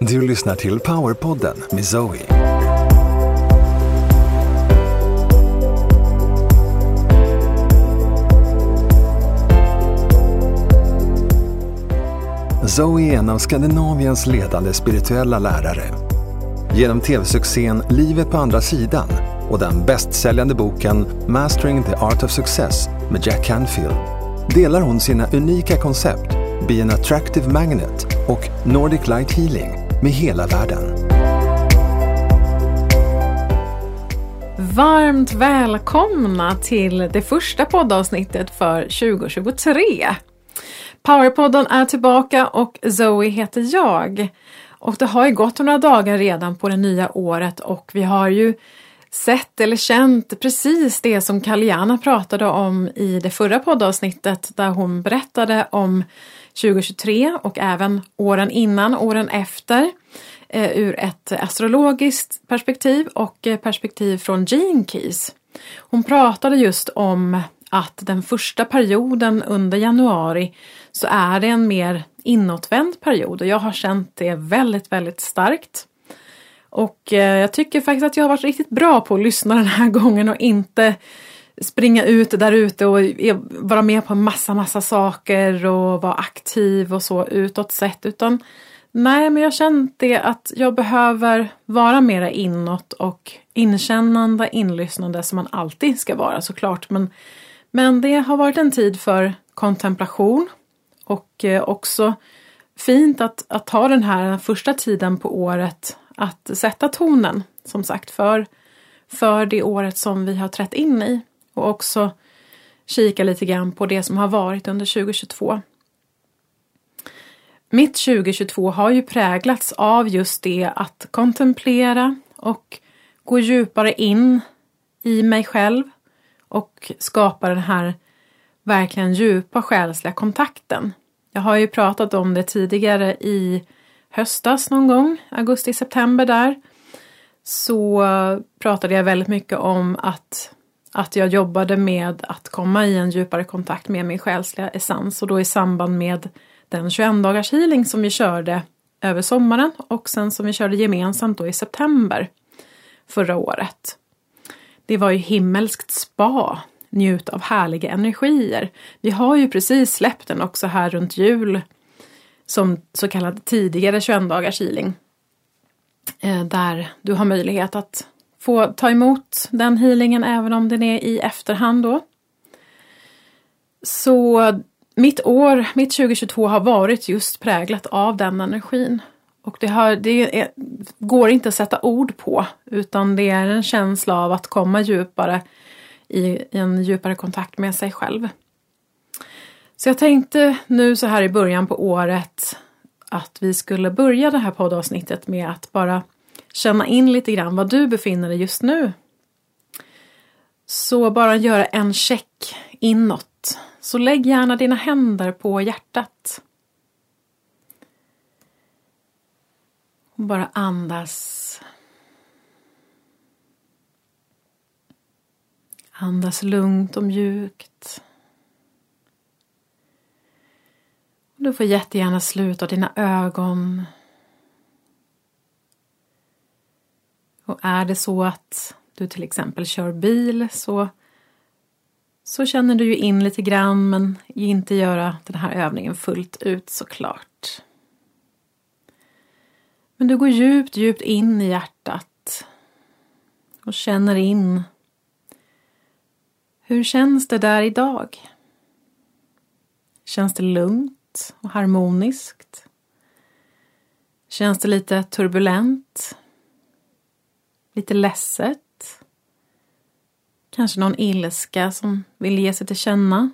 Du lyssnar till Powerpodden med Zoe. Zoe är en av Skandinaviens ledande spirituella lärare. Genom tv-succén Livet på andra sidan och den bästsäljande boken Mastering the Art of Success med Jack Canfield delar hon sina unika koncept Be an Attractive Magnet och Nordic Light Healing med hela världen. Varmt välkomna till det första poddavsnittet för 2023. Powerpodden är tillbaka och Zoe heter jag. Och det har ju gått några dagar redan på det nya året och vi har ju sett eller känt precis det som Kaliana pratade om i det förra poddavsnittet där hon berättade om 2023 och även åren innan, åren efter eh, ur ett astrologiskt perspektiv och eh, perspektiv från Gene Keys. Hon pratade just om att den första perioden under januari så är det en mer inåtvänd period och jag har känt det väldigt, väldigt starkt. Och eh, jag tycker faktiskt att jag har varit riktigt bra på att lyssna den här gången och inte springa ut där ute och e- vara med på massa, massa saker och vara aktiv och så utåt sett. Utan nej, men jag har känt det att jag behöver vara mera inåt och inkännande, inlyssnande som man alltid ska vara såklart. Men, men det har varit en tid för kontemplation och eh, också fint att, att ta den här första tiden på året att sätta tonen som sagt för, för det året som vi har trätt in i och också kika lite grann på det som har varit under 2022. Mitt 2022 har ju präglats av just det att kontemplera och gå djupare in i mig själv och skapa den här verkligen djupa själsliga kontakten. Jag har ju pratat om det tidigare i höstas någon gång, augusti-september där. Så pratade jag väldigt mycket om att, att jag jobbade med att komma i en djupare kontakt med min själsliga essens och då i samband med den 21 dagars healing som vi körde över sommaren och sen som vi körde gemensamt då i september förra året. Det var ju himmelskt spa njut av härliga energier. Vi har ju precis släppt den också här runt jul som så kallad tidigare 21 dagars healing. Eh, där du har möjlighet att få ta emot den healingen även om den är i efterhand då. Så mitt år, mitt 2022 har varit just präglat av den energin. Och det, har, det är, går inte att sätta ord på utan det är en känsla av att komma djupare i en djupare kontakt med sig själv. Så jag tänkte nu så här i början på året att vi skulle börja det här poddavsnittet med att bara känna in lite grann var du befinner dig just nu. Så bara göra en check inåt. Så lägg gärna dina händer på hjärtat. Och bara andas Andas lugnt och mjukt. Du får jättegärna sluta dina ögon. Och är det så att du till exempel kör bil så, så känner du ju in lite grann men inte göra den här övningen fullt ut såklart. Men du går djupt, djupt in i hjärtat och känner in hur känns det där idag? Känns det lugnt och harmoniskt? Känns det lite turbulent? Lite ledset? Kanske någon ilska som vill ge sig till känna?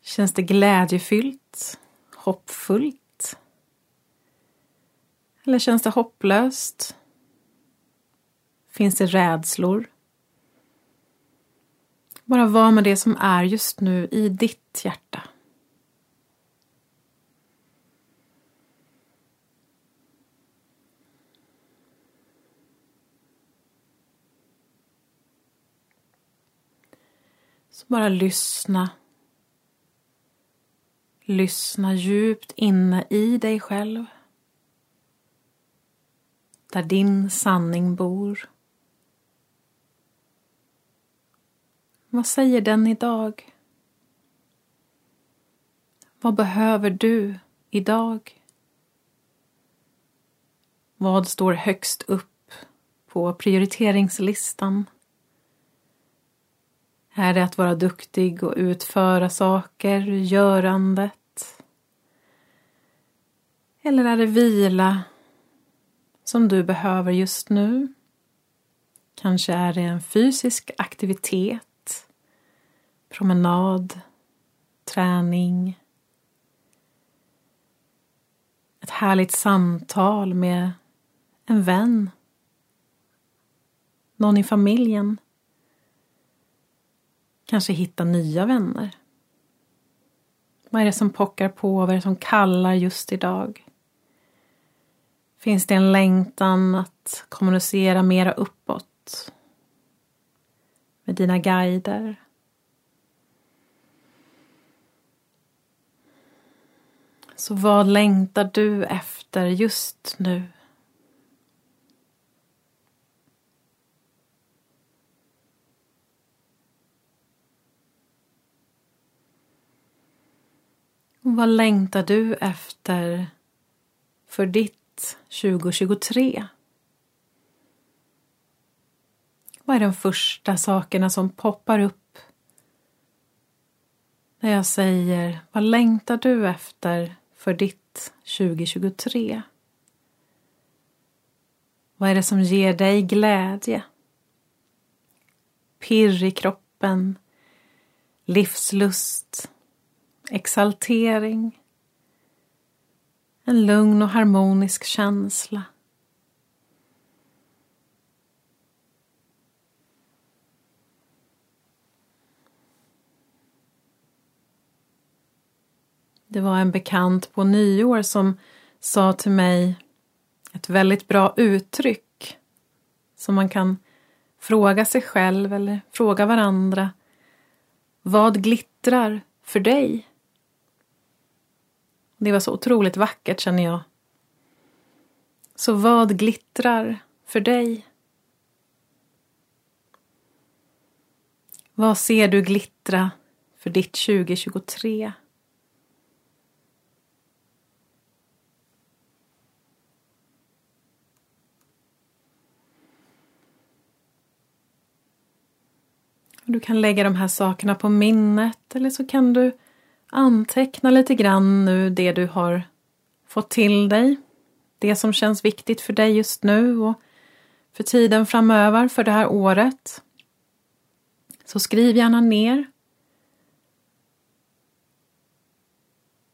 Känns det glädjefyllt? Hoppfullt? Eller känns det hopplöst? Finns det rädslor? Bara var med det som är just nu i ditt hjärta. Så bara lyssna. Lyssna djupt inne i dig själv. Där din sanning bor. Vad säger den idag? Vad behöver du idag? Vad står högst upp på prioriteringslistan? Är det att vara duktig och utföra saker, görandet? Eller är det vila som du behöver just nu? Kanske är det en fysisk aktivitet, promenad, träning, ett härligt samtal med en vän, någon i familjen. Kanske hitta nya vänner. Vad är det som pockar på? Vad är det som kallar just idag? Finns det en längtan att kommunicera mera uppåt? Med dina guider? Så vad längtar du efter just nu? Och vad längtar du efter för ditt 2023? Vad är de första sakerna som poppar upp när jag säger vad längtar du efter för ditt 2023? Vad är det som ger dig glädje? Pirr i kroppen, livslust, exaltering, en lugn och harmonisk känsla. Det var en bekant på nyår som sa till mig ett väldigt bra uttryck som man kan fråga sig själv eller fråga varandra. Vad glittrar för dig? Det var så otroligt vackert känner jag. Så vad glittrar för dig? Vad ser du glittra för ditt 2023? Du kan lägga de här sakerna på minnet eller så kan du anteckna lite grann nu det du har fått till dig. Det som känns viktigt för dig just nu och för tiden framöver, för det här året. Så skriv gärna ner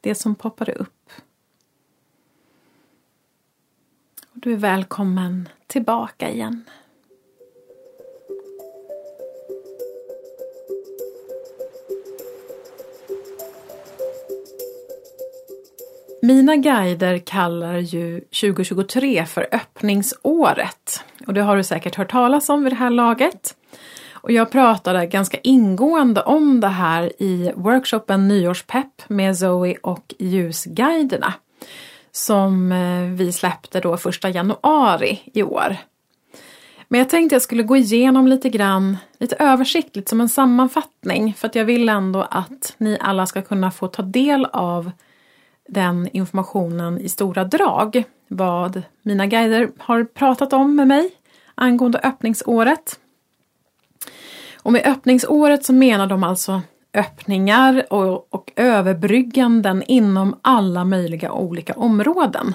det som poppade upp. Och du är välkommen tillbaka igen. Mina guider kallar ju 2023 för öppningsåret. Och det har du säkert hört talas om vid det här laget. Och jag pratade ganska ingående om det här i workshopen Nyårspepp med Zoe och ljusguiderna. Som eh, vi släppte då första januari i år. Men jag tänkte jag skulle gå igenom lite grann, lite översiktligt som en sammanfattning. För att jag vill ändå att ni alla ska kunna få ta del av den informationen i stora drag. Vad mina guider har pratat om med mig angående öppningsåret. Och med öppningsåret så menar de alltså öppningar och, och överbrygganden inom alla möjliga olika områden.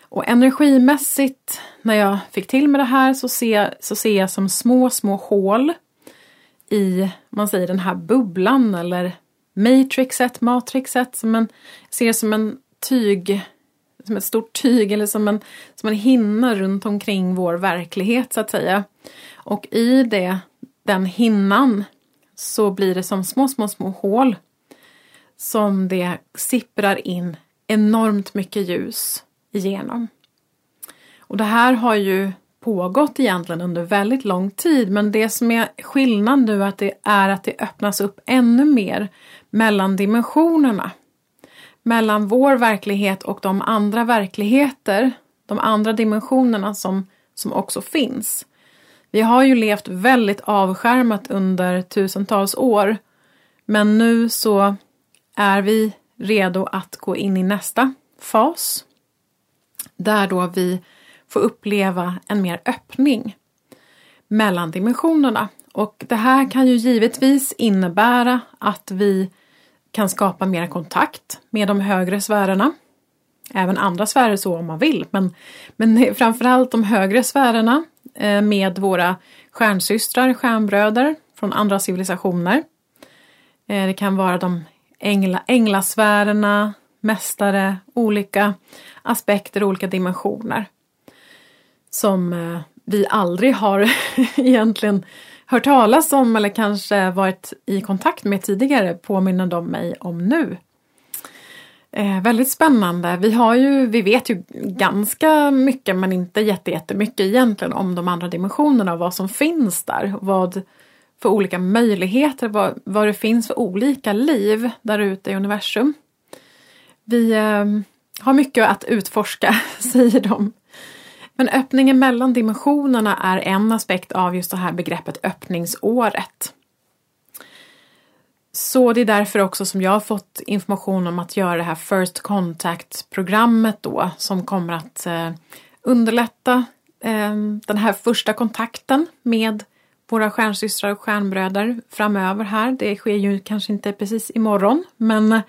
Och energimässigt, när jag fick till med det här, så ser, så ser jag som små, små hål i, man säger den här bubblan eller matrixet, matrixet, som en, ser som en tyg, som ett stort tyg eller som en, som en hinna runt omkring vår verklighet så att säga. Och i det, den hinnan så blir det som små, små, små hål som det sipprar in enormt mycket ljus igenom. Och det här har ju pågått egentligen under väldigt lång tid men det som är skillnad nu är att det, är att det öppnas upp ännu mer mellan dimensionerna. Mellan vår verklighet och de andra verkligheter, de andra dimensionerna som, som också finns. Vi har ju levt väldigt avskärmat under tusentals år men nu så är vi redo att gå in i nästa fas där då vi får uppleva en mer öppning mellan dimensionerna. Och det här kan ju givetvis innebära att vi kan skapa mer kontakt med de högre sfärerna. Även andra sfärer så om man vill, men, men framförallt de högre sfärerna eh, med våra stjärnsystrar, stjärnbröder från andra civilisationer. Eh, det kan vara de ängla, änglasfärerna, mästare, olika aspekter, olika dimensioner. Som eh, vi aldrig har egentligen hört talas om eller kanske varit i kontakt med tidigare påminner de mig om nu. Eh, väldigt spännande. Vi, har ju, vi vet ju ganska mycket men inte jättemycket egentligen om de andra dimensionerna och vad som finns där. Vad för olika möjligheter, vad, vad det finns för olika liv där ute i universum. Vi eh, har mycket att utforska, säger de. Men öppningen mellan dimensionerna är en aspekt av just det här begreppet öppningsåret. Så det är därför också som jag har fått information om att göra det här First Contact-programmet då som kommer att eh, underlätta eh, den här första kontakten med våra stjärnsystrar och stjärnbröder framöver här. Det sker ju kanske inte precis imorgon men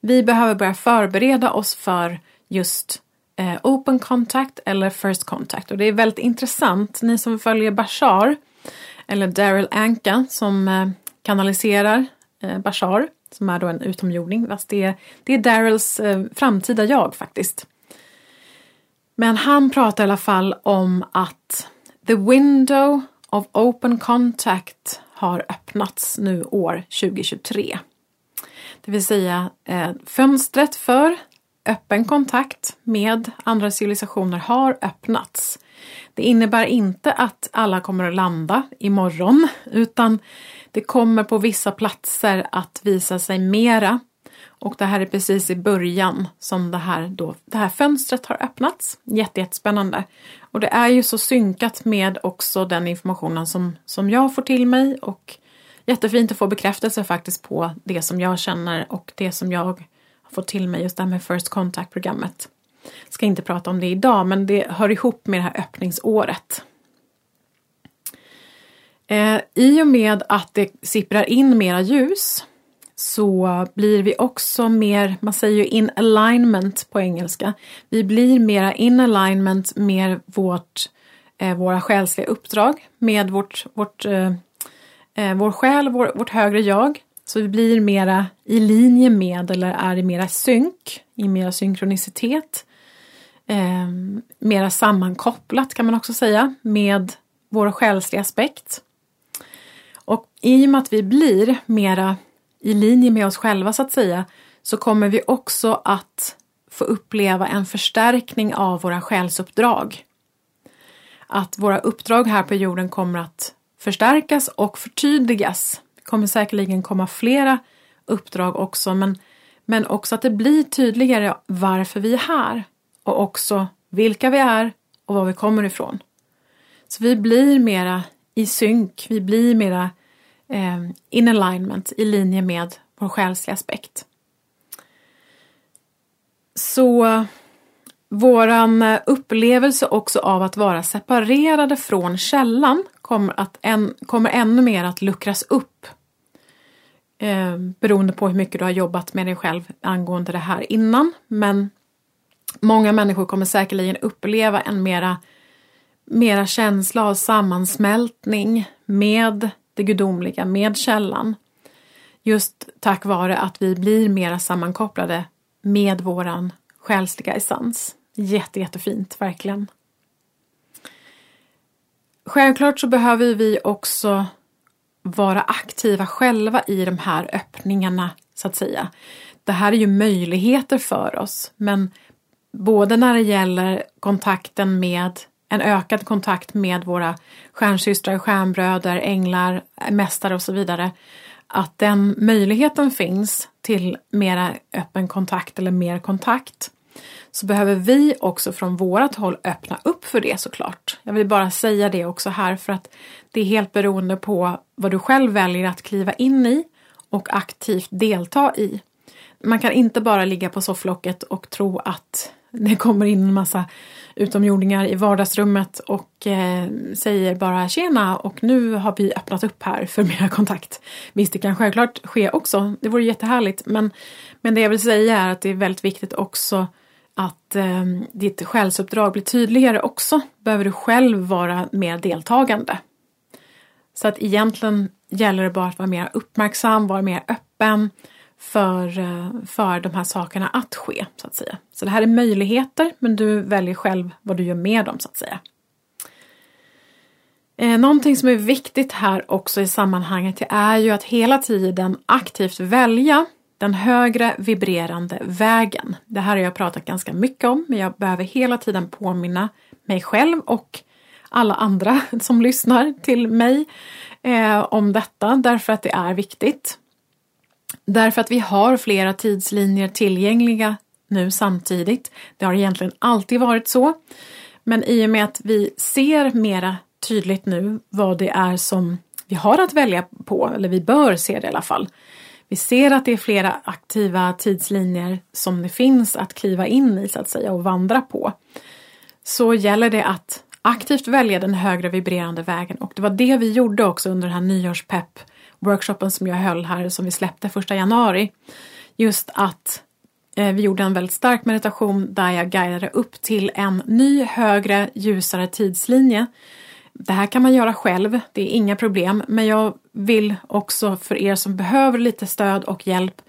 vi behöver börja förbereda oss för just eh, Open Contact eller First Contact. Och det är väldigt intressant, ni som följer Bashar eller Daryl Anka som eh, kanaliserar eh, Bashar som är då en utomjording, fast det, det är Daryls eh, framtida jag faktiskt. Men han pratar i alla fall om att the window of open contact har öppnats nu år 2023. Det vill säga eh, fönstret för öppen kontakt med andra civilisationer har öppnats. Det innebär inte att alla kommer att landa imorgon utan det kommer på vissa platser att visa sig mera. Och det här är precis i början som det här, då, det här fönstret har öppnats. Jätte, jättespännande. Och det är ju så synkat med också den informationen som, som jag får till mig och jättefint att få bekräftelse faktiskt på det som jag känner och det som jag få fått till mig just det här med First Contact-programmet. Ska inte prata om det idag men det hör ihop med det här öppningsåret. Eh, I och med att det sipprar in mera ljus så blir vi också mer, man säger ju in alignment på engelska. Vi blir mera in alignment med vårt, eh, våra själsliga uppdrag, med vårt, vårt, eh, eh vår själ, vår, vårt högre jag. Så vi blir mera i linje med eller är i mera synk, i mera synkronicitet. Eh, mera sammankopplat kan man också säga med vår själsliga aspekt. Och i och med att vi blir mera i linje med oss själva så att säga så kommer vi också att få uppleva en förstärkning av våra själsuppdrag. Att våra uppdrag här på jorden kommer att förstärkas och förtydligas. Det kommer säkerligen komma flera uppdrag också men, men också att det blir tydligare varför vi är här och också vilka vi är och var vi kommer ifrån. Så vi blir mera i synk, vi blir mera eh, in alignment, i linje med vår själsliga aspekt. Så våran eh, upplevelse också av att vara separerade från källan kommer, att en, kommer ännu mer att luckras upp. Eh, beroende på hur mycket du har jobbat med dig själv angående det här innan. Men många människor kommer säkerligen uppleva en mera, mera känsla av sammansmältning med det gudomliga med källan. Just tack vare att vi blir mera sammankopplade med våran själsliga essens. Jätte, jättefint, verkligen. Självklart så behöver vi också vara aktiva själva i de här öppningarna, så att säga. Det här är ju möjligheter för oss, men både när det gäller kontakten med en ökad kontakt med våra stjärnsystrar, stjärnbröder, änglar, mästare och så vidare. Att den möjligheten finns till mera öppen kontakt eller mer kontakt så behöver vi också från vårat håll öppna upp för det såklart. Jag vill bara säga det också här för att det är helt beroende på vad du själv väljer att kliva in i och aktivt delta i. Man kan inte bara ligga på sofflocket och tro att det kommer in en massa utomjordingar i vardagsrummet och eh, säger bara tjena och nu har vi öppnat upp här för mera kontakt. Visst, det kan självklart ske också. Det vore jättehärligt. Men, men det jag vill säga är att det är väldigt viktigt också att eh, ditt själsuppdrag blir tydligare också. Behöver du själv vara mer deltagande. Så att egentligen gäller det bara att vara mer uppmärksam, vara mer öppen för, eh, för de här sakerna att ske, så att säga. Så det här är möjligheter, men du väljer själv vad du gör med dem, så att säga. Eh, någonting som är viktigt här också i sammanhanget är ju att hela tiden aktivt välja den högre vibrerande vägen. Det här har jag pratat ganska mycket om, men jag behöver hela tiden påminna mig själv och alla andra som lyssnar till mig eh, om detta därför att det är viktigt. Därför att vi har flera tidslinjer tillgängliga nu samtidigt. Det har egentligen alltid varit så. Men i och med att vi ser mera tydligt nu vad det är som vi har att välja på, eller vi bör se det i alla fall. Vi ser att det är flera aktiva tidslinjer som det finns att kliva in i så att säga och vandra på. Så gäller det att aktivt välja den högre vibrerande vägen och det var det vi gjorde också under den här nyårspepp workshopen som jag höll här som vi släppte första januari. Just att eh, vi gjorde en väldigt stark meditation där jag guidade upp till en ny, högre, ljusare tidslinje. Det här kan man göra själv, det är inga problem, men jag vill också för er som behöver lite stöd och hjälp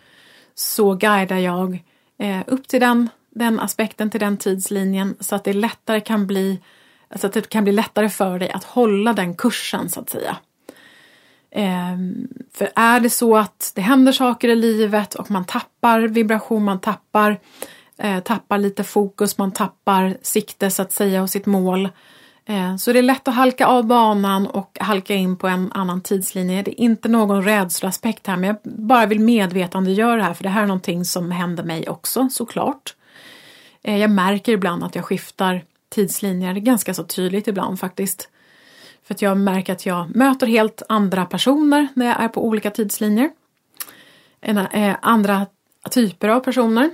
så guidar jag eh, upp till den, den aspekten, till den tidslinjen så att det lättare kan bli så att det kan bli lättare för dig att hålla den kursen så att säga. Ehm, för är det så att det händer saker i livet och man tappar vibration, man tappar, eh, tappar lite fokus, man tappar sikte så att säga och sitt mål. Eh, så det är lätt att halka av banan och halka in på en annan tidslinje. Det är inte någon rädsloaspekt här men jag bara vill medvetandegöra det här för det här är någonting som händer mig också såklart. Eh, jag märker ibland att jag skiftar tidslinjer, det är ganska så tydligt ibland faktiskt. För att jag märker att jag möter helt andra personer när jag är på olika tidslinjer. Eh, andra typer av personer.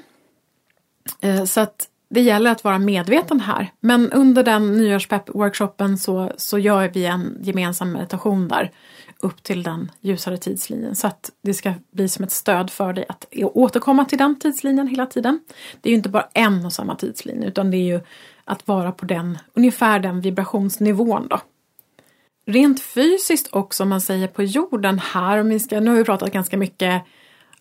Så att det gäller att vara medveten här. Men under den nyårspepp-workshopen så, så gör vi en gemensam meditation där upp till den ljusare tidslinjen så att det ska bli som ett stöd för dig att återkomma till den tidslinjen hela tiden. Det är ju inte bara en och samma tidslinje utan det är ju att vara på den, ungefär den vibrationsnivån då. Rent fysiskt också, om man säger på jorden här, om vi ska, nu har vi pratat ganska mycket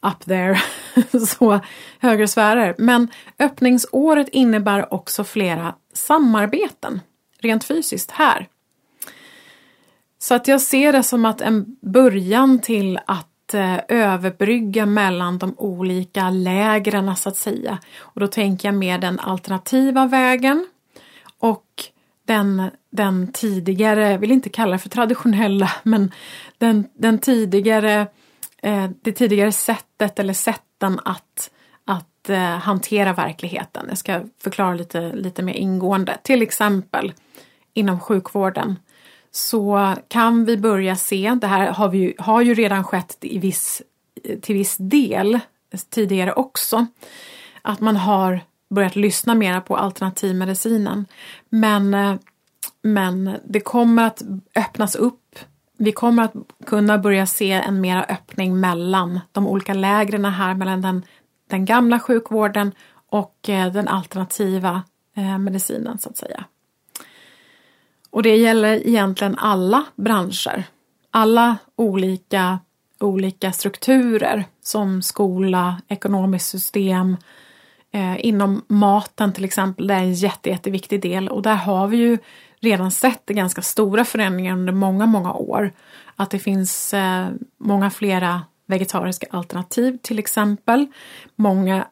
up there, så högre sfärer. Men öppningsåret innebär också flera samarbeten, rent fysiskt här. Så att jag ser det som att en början till att eh, överbrygga mellan de olika lägren så att säga. Och då tänker jag mer den alternativa vägen och den, den tidigare, jag vill inte kalla det för traditionella, men den, den tidigare, eh, Eh, det tidigare sättet eller sätten att, att eh, hantera verkligheten. Jag ska förklara lite, lite mer ingående. Till exempel inom sjukvården så kan vi börja se, det här har, vi, har ju redan skett i viss, till viss del tidigare också, att man har börjat lyssna mera på alternativmedicinen. Men, eh, men det kommer att öppnas upp. Vi kommer att kunna börja se en mera öppning mellan de olika lägren här, mellan den, den gamla sjukvården och eh, den alternativa eh, medicinen så att säga. Och det gäller egentligen alla branscher. Alla olika, olika strukturer som skola, ekonomiskt system, eh, inom maten till exempel, det är en jätte, jätteviktig del och där har vi ju redan sett ganska stora förändringar under många, många år. Att det finns eh, många flera vegetariska alternativ till exempel. Många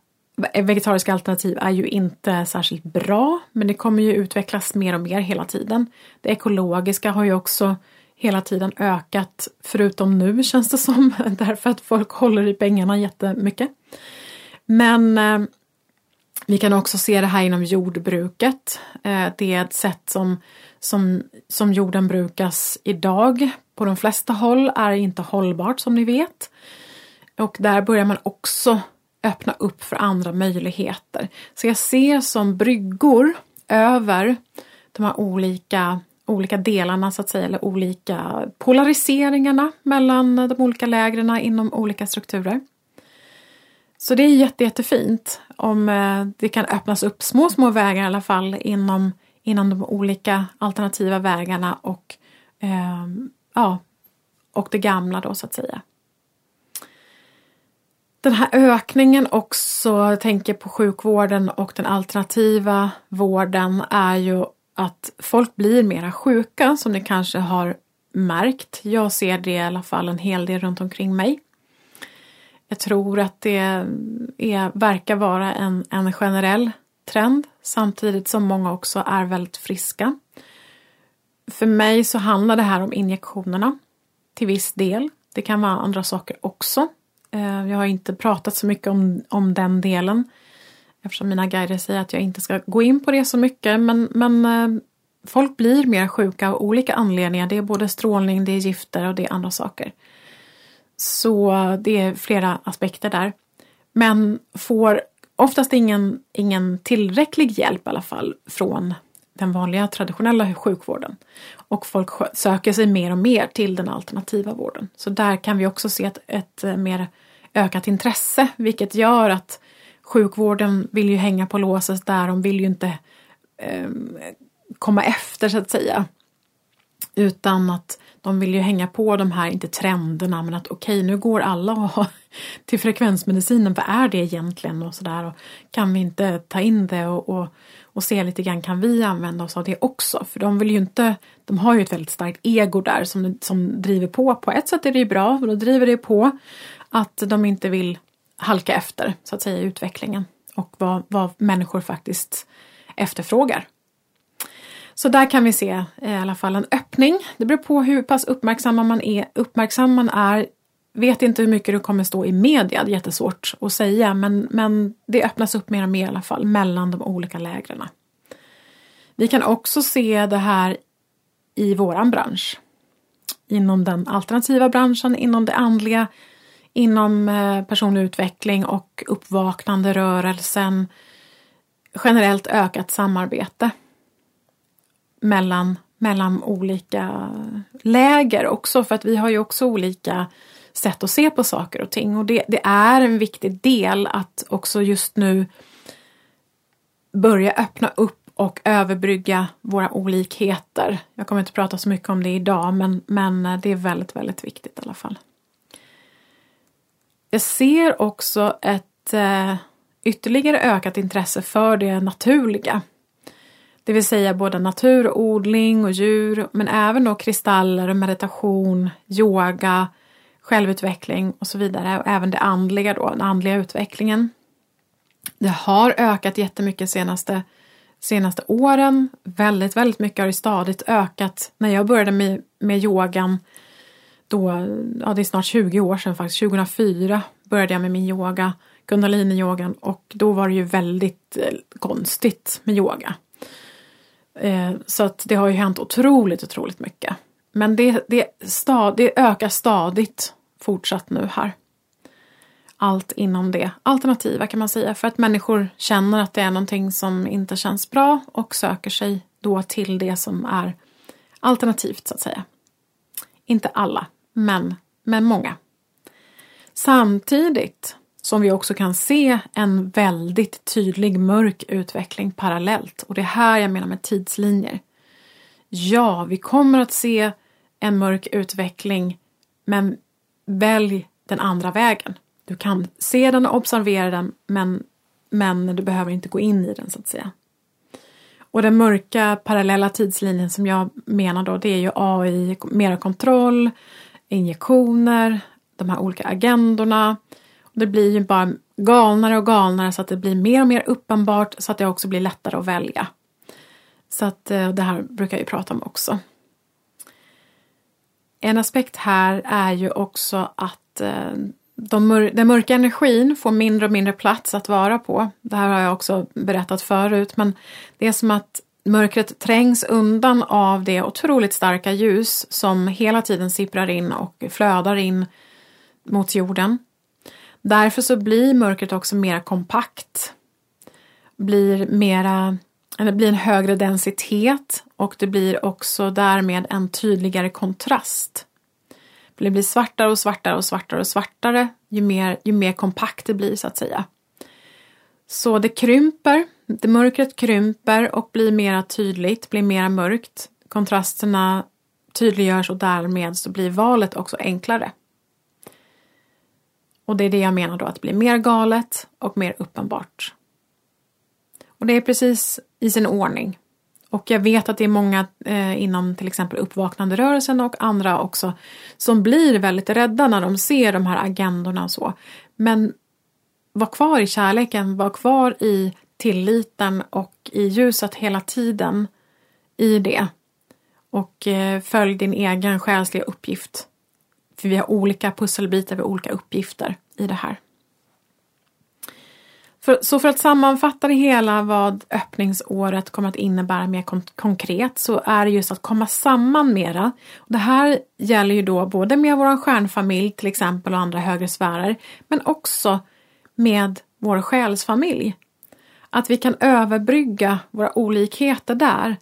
vegetariska alternativ är ju inte särskilt bra, men det kommer ju utvecklas mer och mer hela tiden. Det ekologiska har ju också hela tiden ökat, förutom nu känns det som, därför att folk håller i pengarna jättemycket. Men eh, vi kan också se det här inom jordbruket. Eh, det är ett sätt som, som, som jorden brukas idag på de flesta håll är inte hållbart som ni vet. Och där börjar man också öppna upp för andra möjligheter. Så jag ser som bryggor över de här olika, olika delarna så att säga, eller olika polariseringarna mellan de olika lägren inom olika strukturer. Så det är jätte, jättefint om eh, det kan öppnas upp små, små vägar i alla fall inom, inom de olika alternativa vägarna och, eh, ja, och det gamla då så att säga. Den här ökningen också, jag tänker på sjukvården och den alternativa vården, är ju att folk blir mera sjuka som ni kanske har märkt. Jag ser det i alla fall en hel del runt omkring mig. Jag tror att det är, verkar vara en, en generell trend samtidigt som många också är väldigt friska. För mig så handlar det här om injektionerna till viss del. Det kan vara andra saker också. Eh, jag har inte pratat så mycket om, om den delen eftersom mina guider säger att jag inte ska gå in på det så mycket men, men eh, folk blir mer sjuka av olika anledningar. Det är både strålning, det är gifter och det är andra saker. Så det är flera aspekter där. Men får oftast ingen, ingen tillräcklig hjälp i alla fall från den vanliga traditionella sjukvården. Och folk söker sig mer och mer till den alternativa vården. Så där kan vi också se ett, ett eh, mer ökat intresse, vilket gör att sjukvården vill ju hänga på låset där, de vill ju inte eh, komma efter så att säga. Utan att de vill ju hänga på de här, inte trenderna, men att okej okay, nu går alla och till frekvensmedicinen, vad är det egentligen och sådär. Kan vi inte ta in det och, och, och se lite grann, kan vi använda oss av det också? För de vill ju inte, de har ju ett väldigt starkt ego där som, som driver på. På ett sätt är det ju bra, och då driver det på att de inte vill halka efter så att säga i utvecklingen och vad, vad människor faktiskt efterfrågar. Så där kan vi se eh, i alla fall en öppning. Det beror på hur pass uppmärksam man är. Uppmärksam man är vet inte hur mycket det kommer stå i media, det är jättesvårt att säga, men, men det öppnas upp mer och mer i alla fall mellan de olika lägren. Vi kan också se det här i våran bransch. Inom den alternativa branschen, inom det andliga, inom eh, personlig utveckling och uppvaknande rörelsen. Generellt ökat samarbete mellan, mellan olika läger också för att vi har ju också olika sätt att se på saker och ting och det, det är en viktig del att också just nu börja öppna upp och överbrygga våra olikheter. Jag kommer inte prata så mycket om det idag men, men det är väldigt, väldigt viktigt i alla fall. Jag ser också ett eh, ytterligare ökat intresse för det naturliga. Det vill säga både naturodling och djur men även då kristaller, meditation, yoga, självutveckling och så vidare. Och även det andliga då, den andliga utvecklingen. Det har ökat jättemycket senaste, senaste åren. Väldigt, väldigt mycket har det stadigt ökat. När jag började med, med yogan då, ja det är snart 20 år sedan faktiskt, 2004 började jag med min yoga, kundalini-yogan och då var det ju väldigt eh, konstigt med yoga. Eh, så att det har ju hänt otroligt, otroligt mycket. Men det, det, stad, det ökar stadigt fortsatt nu här. Allt inom det alternativa kan man säga för att människor känner att det är någonting som inte känns bra och söker sig då till det som är alternativt så att säga. Inte alla, men, men många. Samtidigt som vi också kan se en väldigt tydlig mörk utveckling parallellt. Och det är här jag menar med tidslinjer. Ja, vi kommer att se en mörk utveckling men välj den andra vägen. Du kan se den och observera den men, men du behöver inte gå in i den så att säga. Och den mörka parallella tidslinjen som jag menar då det är ju AI, mera kontroll, injektioner, de här olika agendorna det blir ju bara galnare och galnare så att det blir mer och mer uppenbart så att det också blir lättare att välja. Så att eh, det här brukar jag ju prata om också. En aspekt här är ju också att eh, de mör den mörka energin får mindre och mindre plats att vara på. Det här har jag också berättat förut, men det är som att mörkret trängs undan av det otroligt starka ljus som hela tiden sipprar in och flödar in mot jorden. Därför så blir mörkret också mer kompakt. Blir mera, eller blir en högre densitet och det blir också därmed en tydligare kontrast. Det blir svartare och svartare och svartare och svartare ju mer, ju mer kompakt det blir så att säga. Så det krymper, det mörkret krymper och blir mera tydligt, blir mera mörkt. Kontrasterna tydliggörs och därmed så blir valet också enklare. Och det är det jag menar då, att det blir mer galet och mer uppenbart. Och det är precis i sin ordning. Och jag vet att det är många eh, inom till exempel uppvaknanderörelsen och andra också som blir väldigt rädda när de ser de här agendorna och så. Men var kvar i kärleken, var kvar i tilliten och i ljuset hela tiden i det. Och eh, följ din egen själsliga uppgift. För vi har olika pusselbitar, vi har olika uppgifter i det här. För, så för att sammanfatta det hela vad öppningsåret kommer att innebära mer kon konkret så är det just att komma samman mera. Och det här gäller ju då både med vår stjärnfamilj till exempel och andra högre sfärer men också med vår själsfamilj. Att vi kan överbrygga våra olikheter där.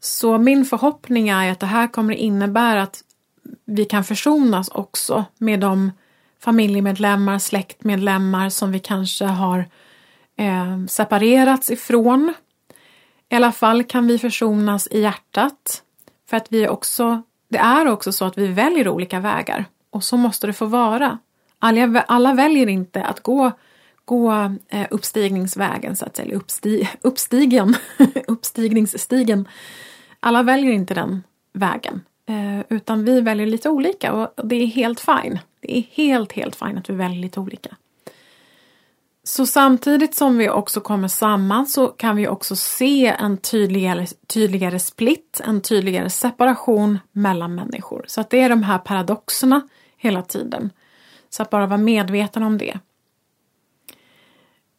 Så min förhoppning är att det här kommer innebära att vi kan försonas också med de familjemedlemmar, släktmedlemmar som vi kanske har eh, separerats ifrån. I alla fall kan vi försonas i hjärtat. För att vi också, det är också så att vi väljer olika vägar. Och så måste det få vara. Alla, alla väljer inte att gå, gå eh, uppstigningsvägen, så att säga, uppsti, uppstigen, uppstigningsstigen. Alla väljer inte den vägen. Eh, utan vi väljer lite olika och det är helt fine. Det är helt, helt fine att vi väljer lite olika. Så samtidigt som vi också kommer samman så kan vi också se en tydligare, tydligare split, en tydligare separation mellan människor. Så att det är de här paradoxerna hela tiden. Så att bara vara medveten om det.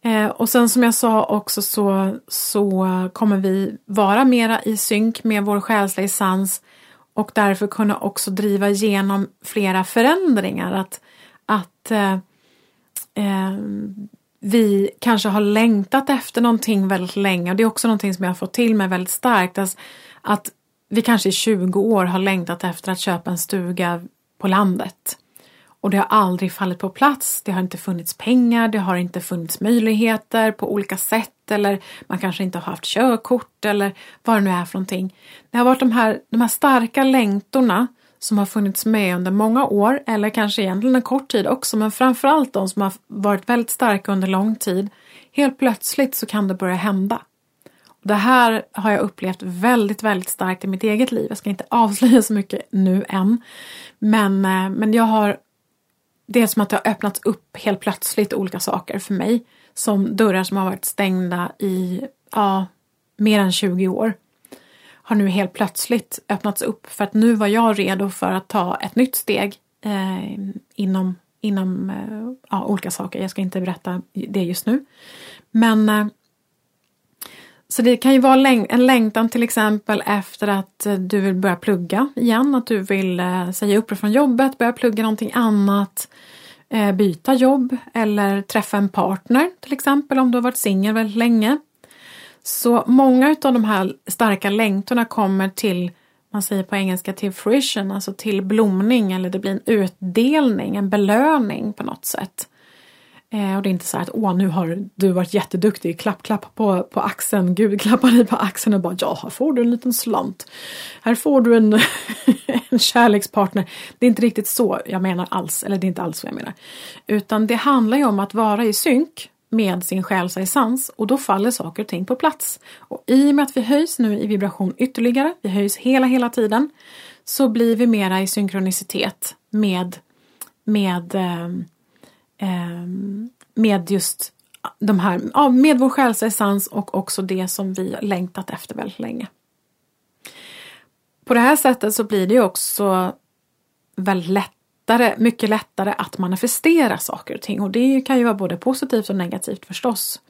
Eh, och sen som jag sa också så, så kommer vi vara mera i synk med vår själsliga essens och därför kunna också driva igenom flera förändringar. Att, att eh, eh, vi kanske har längtat efter någonting väldigt länge och det är också någonting som jag har fått till mig väldigt starkt. Alltså att vi kanske i 20 år har längtat efter att köpa en stuga på landet. Och det har aldrig fallit på plats. Det har inte funnits pengar, det har inte funnits möjligheter på olika sätt eller man kanske inte har haft körkort eller vad det nu är för någonting. Det har varit de här, de här starka längtorna som har funnits med under många år eller kanske egentligen en kort tid också men framförallt de som har varit väldigt starka under lång tid. Helt plötsligt så kan det börja hända. Det här har jag upplevt väldigt, väldigt starkt i mitt eget liv. Jag ska inte avslöja så mycket nu än. Men, eh, men jag har det är som att det har öppnats upp helt plötsligt olika saker för mig. Som dörrar som har varit stängda i ja, mer än 20 år. Har nu helt plötsligt öppnats upp för att nu var jag redo för att ta ett nytt steg eh, inom, inom eh, ja, olika saker. Jag ska inte berätta det just nu. Men eh, så det kan ju vara en längtan till exempel efter att eh, du vill börja plugga igen, att du vill eh, säga upp dig från jobbet, börja plugga någonting annat, eh, byta jobb eller träffa en partner till exempel om du har varit singel väldigt länge. Så många av de här starka längtorna kommer till, man säger på engelska till fruition, alltså till blomning eller det blir en utdelning, en belöning på något sätt. Eh, och det är inte så att åh nu har du varit jätteduktig, klapp klapp på, på axeln, Gud klappar dig på axeln och bara ja här får du en liten slant. Här får du en, en kärlekspartner. Det är inte riktigt så jag menar alls, eller det är inte alls så jag menar. Utan det handlar ju om att vara i synk med sin själs essens och då faller saker och ting på plats. Och i och med att vi höjs nu i vibration ytterligare, vi höjs hela hela tiden, så blir vi mera i synkronicitet med, med eh, Ehm, med just de här, ja, med vår själsessens och också det som vi längtat efter väldigt länge. På det här sättet så blir det ju också väldigt lättare, mycket lättare att manifestera saker och ting och det kan ju vara både positivt och negativt förstås.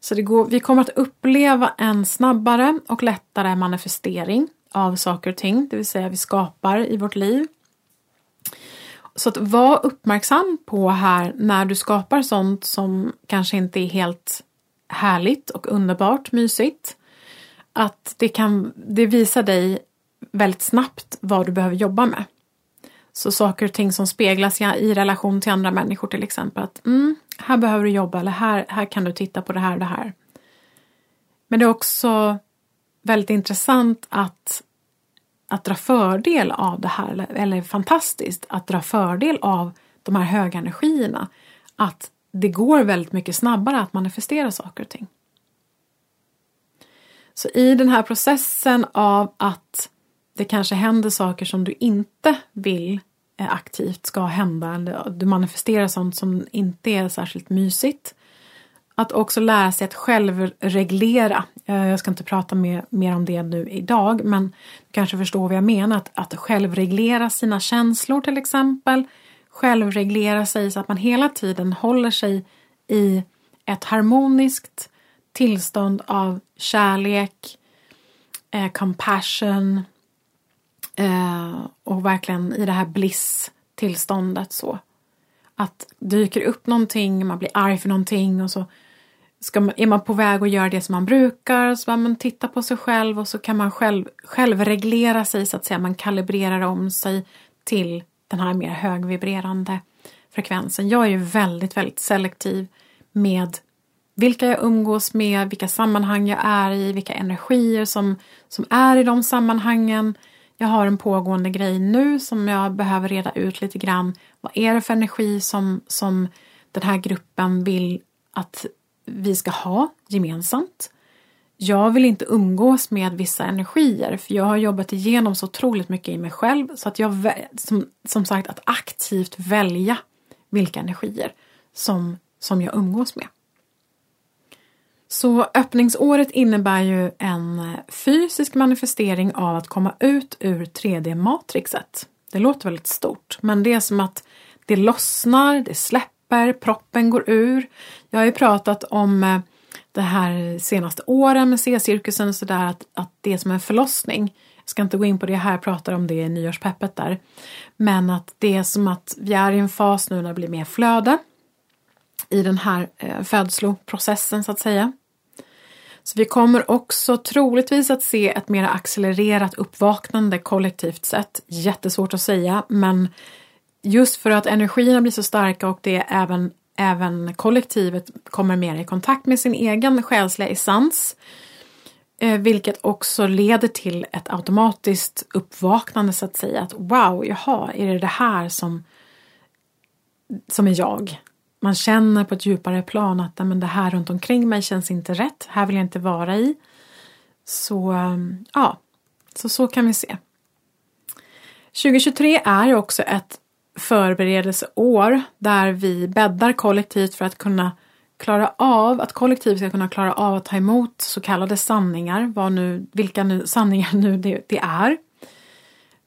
Så det går, vi kommer att uppleva en snabbare och lättare manifestering av saker och ting, det vill säga vi skapar i vårt liv. Så att var uppmärksam på här när du skapar sånt som kanske inte är helt härligt och underbart mysigt. Att det kan, det visar dig väldigt snabbt vad du behöver jobba med. Så saker och ting som speglas i relation till andra människor till exempel. Att mm, här behöver du jobba eller här, här kan du titta på det här och det här. Men det är också väldigt intressant att, att dra fördel av det här, eller, fantastiskt att dra fördel av de här höga energierna. Att det går väldigt mycket snabbare att manifestera saker och ting. Så i den här processen av att det kanske händer saker som du inte vill eh, aktivt ska hända, eller du manifesterar sånt som inte är särskilt mysigt. Att också lära sig att självreglera. Eh, jag ska inte prata mer, mer om det nu idag, men du kanske förstår vad jag menar. Att, att självreglera sina känslor till exempel. Självreglera sig så att man hela tiden håller sig i ett harmoniskt tillstånd av kärlek, eh, compassion, Eh, och verkligen i det här bliss-tillståndet så. Att dyker upp någonting, man blir arg för någonting och så ska man, är man på väg att göra det som man brukar så man titta på sig själv och så kan man själv, själv reglera sig så att säga. Man kalibrerar om sig till den här mer högvibrerande frekvensen. Jag är ju väldigt, väldigt selektiv med vilka jag umgås med, vilka sammanhang jag är i, vilka energier som, som är i de sammanhangen jag har en pågående grej nu som jag behöver reda ut lite grann. Vad är det för energi som, som den här gruppen vill att vi ska ha gemensamt? Jag vill inte umgås med vissa energier för jag har jobbat igenom så otroligt mycket i mig själv så att jag som, som sagt att aktivt välja vilka energier som, som jag umgås med. Så öppningsåret innebär ju en fysisk manifestering av att komma ut ur 3D-matrixet. Det låter väldigt stort, men det är som att det lossnar, det släpper, proppen går ur. Jag har ju pratat om eh, det här senaste åren med C-cirkusen och sådär att, att det är som en förlossning. Jag ska inte gå in på det här, jag pratar om det i nyårspeppet där. Men att det är som att vi är i en fas nu när det blir mer flöde i den här eh, födsloprocessen så att säga. Så vi kommer också troligtvis att se ett mer accelererat uppvaknande kollektivt sett. Jättesvårt att säga men just för att energierna blir så starka och det även, även kollektivet kommer mer i kontakt med sin egen själsliga essens eh, vilket också leder till ett automatiskt uppvaknande så att säga. Att wow, jaha, är det det här som, som är jag? man känner på ett djupare plan att men det här runt omkring mig känns inte rätt, här vill jag inte vara i. Så eh, ja, så, så kan vi se. 2023 är också ett förberedelseår där vi bäddar kollektivt för att kunna klara av, att kollektivet ska kunna klara av att ta emot så kallade sanningar, vad nu, vilka nu, sanningar nu det, det är.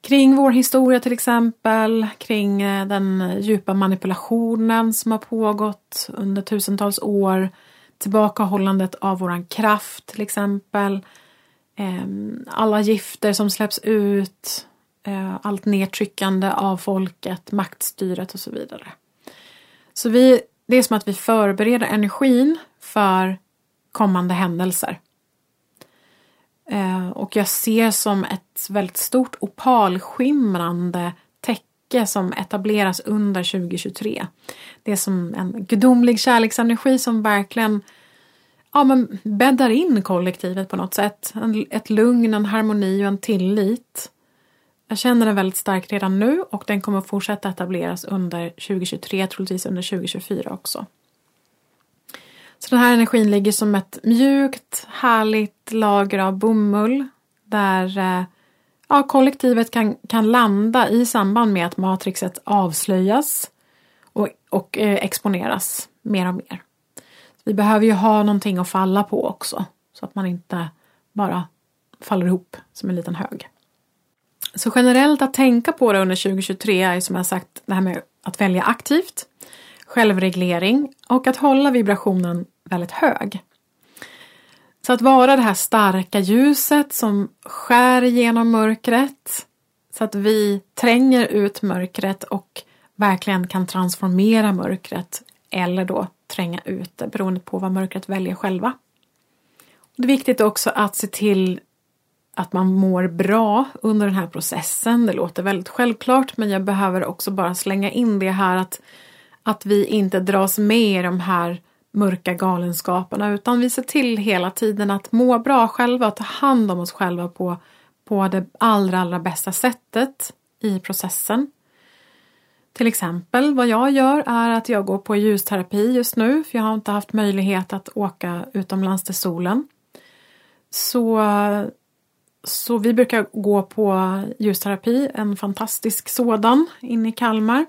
Kring vår historia till exempel, kring eh, den djupa manipulationen som har pågått under tusentals år, tillbakahållandet av våran kraft till exempel, eh, alla gifter som släpps ut, Eh, allt nedtryckande av folket, maktstyret och så vidare. Så vi, det är som att vi förbereder energin för kommande händelser. Eh, och jag ser som ett väldigt stort opalskimrande täcke som etableras under 2023. Det är som en gudomlig kärleksenergi som verkligen ja, men bäddar in kollektivet på något sätt. En, ett lugn, en harmoni och en tillit. Jag känner den väldigt starkt redan nu och den kommer fortsätta etableras under 2023, troligtvis under 2024 också. Så den här energin ligger som ett mjukt, härligt lager av bomull där eh, ja, kollektivet kan, kan landa i samband med att matrixet avslöjas. Och och eh, exponeras mer och mer. Vi behöver ju ha någonting att falla på också så att man inte bara faller ihop som en liten hög. Så generellt att tänka på det under 2023 är som jag sagt det här med att välja aktivt, självreglering och att hålla vibrationen väldigt hög. Så att vara det här starka ljuset som skär igenom mörkret så att vi tränger ut mörkret och verkligen kan transformera mörkret eller då tränga ut det beroende på vad mörkret väljer själva. Det är viktigt också att se till att man mår bra under den här processen. Det låter väldigt självklart men jag behöver också bara slänga in det här att, att vi inte dras med i de här mörka galenskaperna utan vi ser till hela tiden att må bra själva, ta hand om oss själva på, på det allra, allra bästa sättet i processen. Till exempel vad jag gör är att jag går på ljusterapi just nu för jag har inte haft möjlighet att åka utomlands till solen. Så, så vi brukar gå på ljusterapi, en fantastisk sådan inne i Kalmar.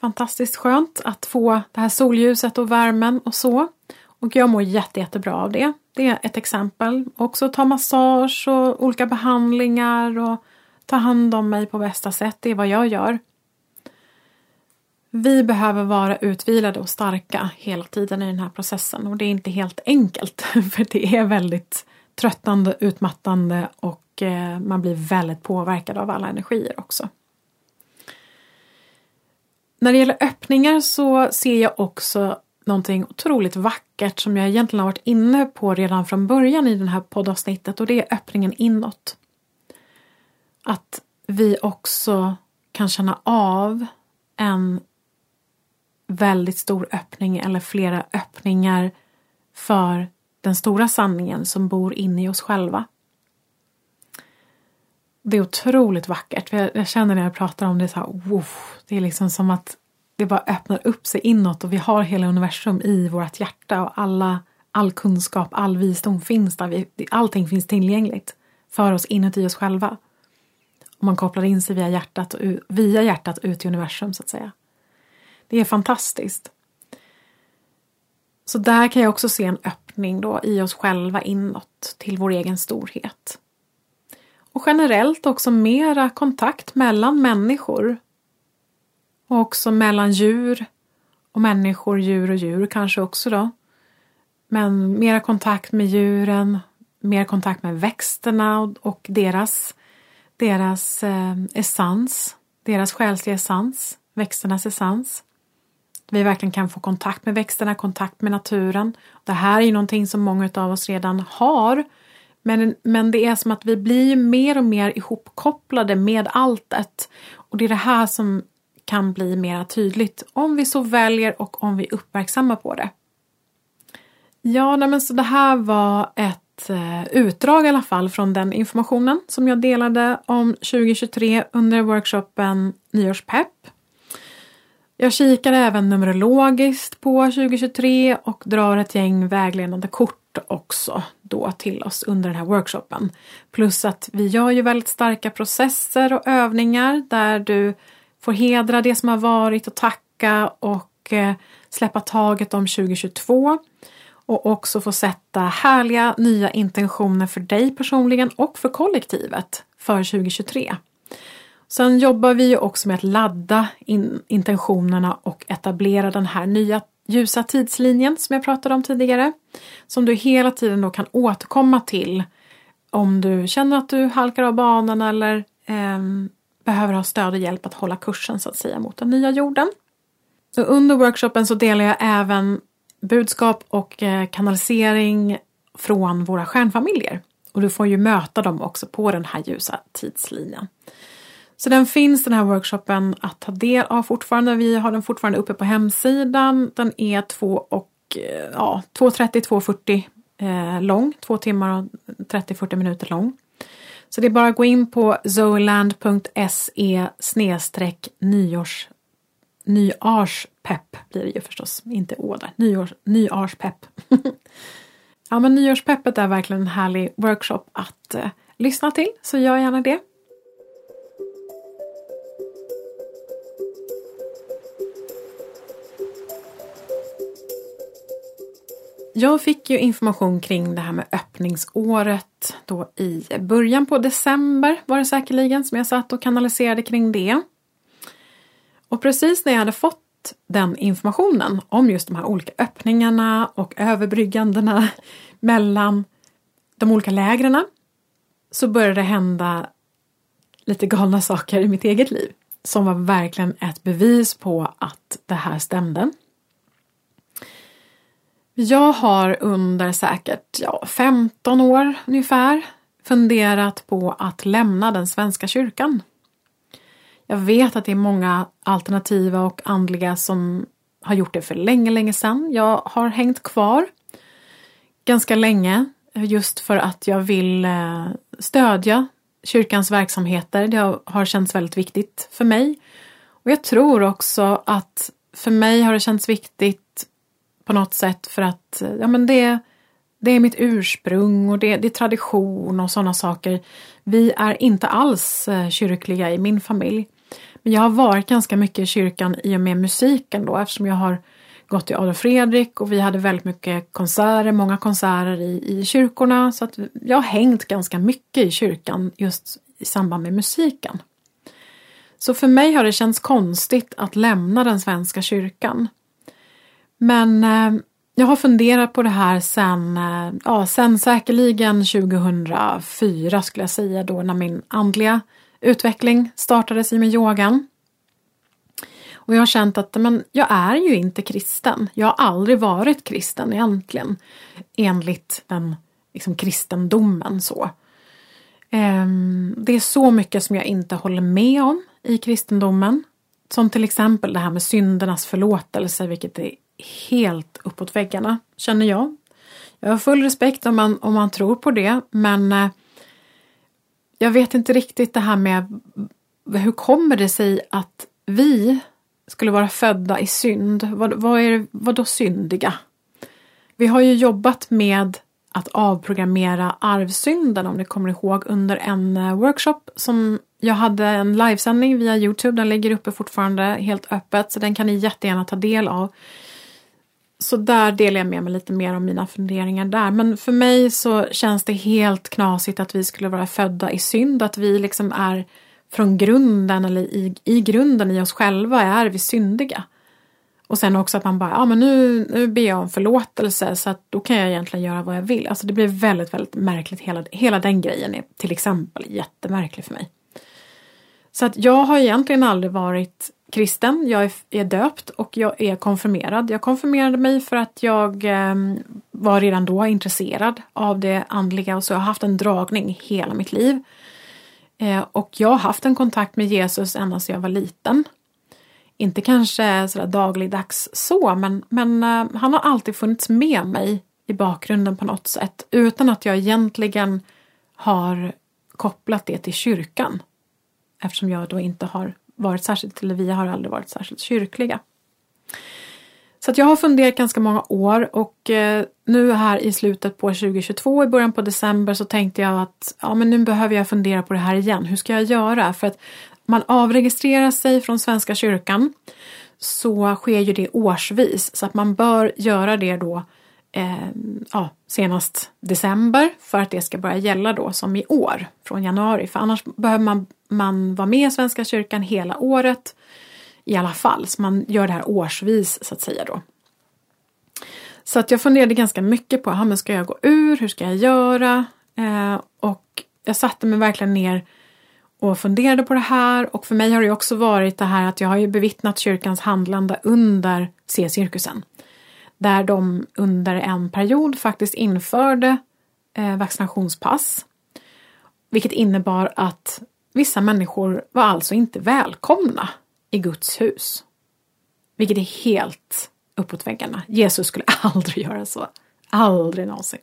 Fantastiskt skönt att få det här solljuset och värmen och så. Och jag mår jätte, jättebra av det. Det är ett exempel. Också ta massage och olika behandlingar och ta hand om mig på bästa sätt. Det är vad jag gör. Vi behöver vara utvilade och starka hela tiden i den här processen och det är inte helt enkelt för det är väldigt tröttande, utmattande och eh, man blir väldigt påverkad av alla energier också. När det gäller öppningar så ser jag också någonting otroligt vackert som jag egentligen har varit inne på redan från början i det här poddavsnittet och det är öppningen inåt. Att vi också kan känna av en väldigt stor öppning eller flera öppningar för den stora sanningen som bor inne i oss själva. Det är otroligt vackert. Jag känner när jag pratar om det så här, wow, det är liksom som att det bara öppnar upp sig inåt och vi har hela universum i vårt hjärta och alla, all kunskap, all visdom finns där. Vi, allting finns tillgängligt för oss inuti oss själva. Om man kopplar in sig via hjärtat, via hjärtat ut i universum så att säga. Det är fantastiskt. Så där kan jag också se en öppning då i oss själva inåt till vår egen storhet. Och generellt också mera kontakt mellan människor. Och också mellan djur och människor, djur och djur kanske också då. Men mera kontakt med djuren, mer kontakt med växterna och, deras, deras eh, essens, deras själsliga essens, växternas essens vi verkligen kan få kontakt med växterna, kontakt med naturen. Det här är ju någonting som många av oss redan har. Men, men det är som att vi blir mer och mer ihopkopplade med alltet. Och det är det här som kan bli mer tydligt om vi så väljer och om vi uppmärksammar på det. Ja, men så det här var ett eh, utdrag i alla fall från den informationen som jag delade om 2023 under workshopen Nyårspepp jag kikar även numerologiskt på 2023 och drar ett gäng vägledande kort också då till oss under den här workshopen. Plus att vi gör ju väldigt starka processer och övningar där du får hedra det som har varit och tacka och eh, släppa taget om 2022 och också få sätta härliga nya intentioner för dig personligen och för kollektivet för 2023. Sen jobbar vi också med att ladda in intentionerna och etablera den här nya ljusa tidslinjen som jag pratade om tidigare. Som du hela tiden då kan återkomma till om du känner att du halkar av banan eller eh, behöver ha stöd och hjälp att hålla kursen så att säga mot den nya jorden. Och under workshopen så delar jag även budskap och eh, kanalisering från våra stjärnfamiljer. Och du får ju möta dem också på den här ljusa tidslinjen. Så den finns den här workshopen att ta del av fortfarande. Vi har den fortfarande uppe på hemsidan. Den är 2 och eh, ja, 2.30-2.40 eh, lång. Två timmar och 30-40 minuter lång. Så det är bara att gå in på zoeland.se snedstreck nyårs nyårspepp blir det ju förstås, inte å där. Nyårs, nyårspepp. ja men nyårspeppet är verkligen en härlig workshop att eh, lyssna till, så gör gärna det. Jag fick ju information kring det här med öppningsåret då i början på december var det säkerligen som jag satt och kanaliserade kring det. Och precis när jag hade fått den informationen om just de här olika öppningarna och överbryggandena mellan de olika lägren så började det hända lite galna saker i mitt eget liv som var verkligen ett bevis på att det här stämde. Jag har under säkert ja, 15 år ungefär funderat på att lämna den svenska kyrkan. Jag vet att det är många alternativa och andliga som har gjort det för länge, länge sedan. Jag har hängt kvar ganska länge just för att jag vill eh, stödja kyrkans verksamheter. Det har känts väldigt viktigt för mig. Och jag tror också att för mig har det känts viktigt på något sätt för att ja, men det, det är mitt ursprung och det, det är tradition och sådana saker. Vi är inte alls eh, kyrkliga i min familj. Men jag har varit ganska mycket i kyrkan i och med musiken då eftersom jag har gått i Adolf Fredrik och vi hade väldigt mycket konserter, många konserter i, i kyrkorna så att jag har hängt ganska mycket i kyrkan just i samband med musiken. Så för mig har det känts konstigt att lämna den svenska kyrkan. Men eh, jag har funderat på det här sen, eh, ja, sen säkerligen 2004 skulle jag säga då när min andliga utveckling startades i med yogan. Och jag har känt att men, jag är ju inte kristen. Jag har aldrig varit kristen egentligen. Enligt den liksom, kristendomen så. Ehm, det är så mycket som jag inte håller med om i kristendomen. Som till exempel det här med syndernas förlåtelse, vilket är helt uppåt väggarna, känner jag. Jag har full respekt om man, om man tror på det, men eh, jag vet inte riktigt det här med hur kommer det sig att vi skulle vara födda i synd? Vad, vad, är, vad då syndiga? Vi har ju jobbat med att avprogrammera arvsynden om ni kommer ihåg under en eh, workshop som jag hade en livesändning via Youtube. Den ligger uppe fortfarande helt öppet så den kan ni jättegärna ta del av. Så där delar jag med mig lite mer om mina funderingar där. Men för mig så känns det helt knasigt att vi skulle vara födda i synd, att vi liksom är från grunden eller i, i grunden i oss själva är vi syndiga. Och sen också att man bara, ja men nu, nu ber jag om förlåtelse så att då kan jag egentligen göra vad jag vill. Alltså det blir väldigt, väldigt märkligt. Hela, hela den grejen är till exempel jättemärklig för mig. Så att jag har egentligen aldrig varit kristen, jag är, är döpt och jag är konfirmerad. Jag konfirmerade mig för att jag eh, var redan då intresserad av det andliga och så jag har haft en dragning hela mitt liv. Eh, och jag har haft en kontakt med Jesus ända sedan jag var liten. Inte kanske sådär dagligdags så, men, men eh, han har alltid funnits med mig i bakgrunden på något sätt utan att jag egentligen har kopplat det till kyrkan. Eftersom jag då inte har varit särskilt, eller vi har aldrig varit särskilt kyrkliga. Så att jag har funderat ganska många år och eh, nu här i slutet på 2022, i början på december, så tänkte jag att ja, men nu behöver jag fundera på det här igen. Hur ska jag göra? För att man avregistrerar sig från Svenska kyrkan så sker ju det årsvis så att man bör göra det då eh, ja, senast december för att det ska börja gälla då som i år från januari. För annars behöver man, man var med i Svenska kyrkan hela året i alla fall. Så man gör det här årsvis så att säga då. Så att jag funderade ganska mycket på, men ska jag gå ur? Hur ska jag göra? Eh, och jag satte mig verkligen ner och funderade på det här och för mig har det också varit det här att jag har ju bevittnat kyrkans handlande under C-cirkusen. Där de under en period faktiskt införde eh, vaccinationspass. Vilket innebar att vissa människor var alltså inte välkomna i Guds hus. Vilket är helt uppåt väggarna. Jesus skulle aldrig göra så. Aldrig någonsin.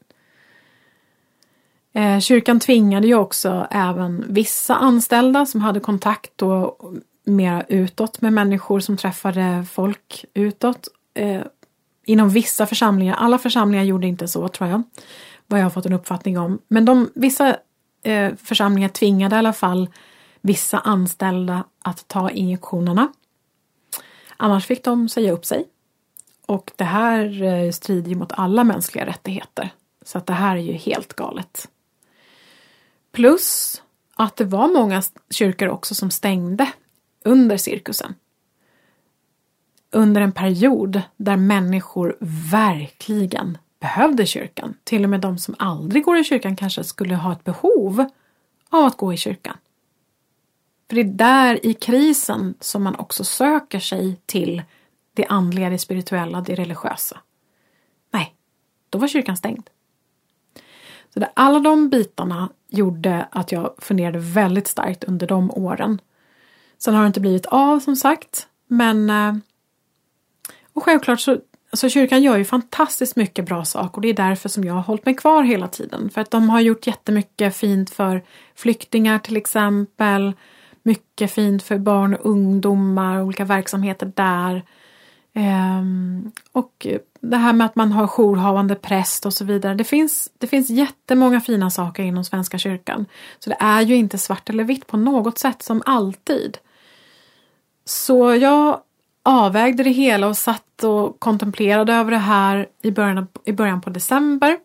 Eh, kyrkan tvingade ju också även vissa anställda som hade kontakt då mera utåt med människor som träffade folk utåt. Eh, inom vissa församlingar, alla församlingar gjorde inte så tror jag, vad jag har fått en uppfattning om. Men de, vissa eh, församlingar tvingade i alla fall vissa anställda att ta injektionerna. Annars fick de säga upp sig. Och det här eh, strider ju mot alla mänskliga rättigheter. Så att det här är ju helt galet. Plus att det var många kyrkor också som stängde under cirkusen. Under en period där människor verkligen behövde kyrkan. Till och med de som aldrig går i kyrkan kanske skulle ha ett behov av att gå i kyrkan. För det är där i krisen som man också söker sig till det andliga, det spirituella, det religiösa. Nej, då var kyrkan stängd. Så det, alla de bitarna gjorde att jag funderade väldigt starkt under de åren. Sen har det inte blivit av som sagt, men eh, och självklart så så kyrkan gör ju fantastiskt mycket bra saker och det är därför som jag har hållit mig kvar hela tiden. För att de har gjort jättemycket fint för flyktingar till exempel. Mycket fint för barn och ungdomar, olika verksamheter där. Ehm, och det här med att man har jourhavande präst och så vidare. Det finns, det finns jättemånga fina saker inom Svenska kyrkan. Så det är ju inte svart eller vitt på något sätt som alltid. Så jag avvägde det hela och satt och kontemplerade över det här i början, i början på december.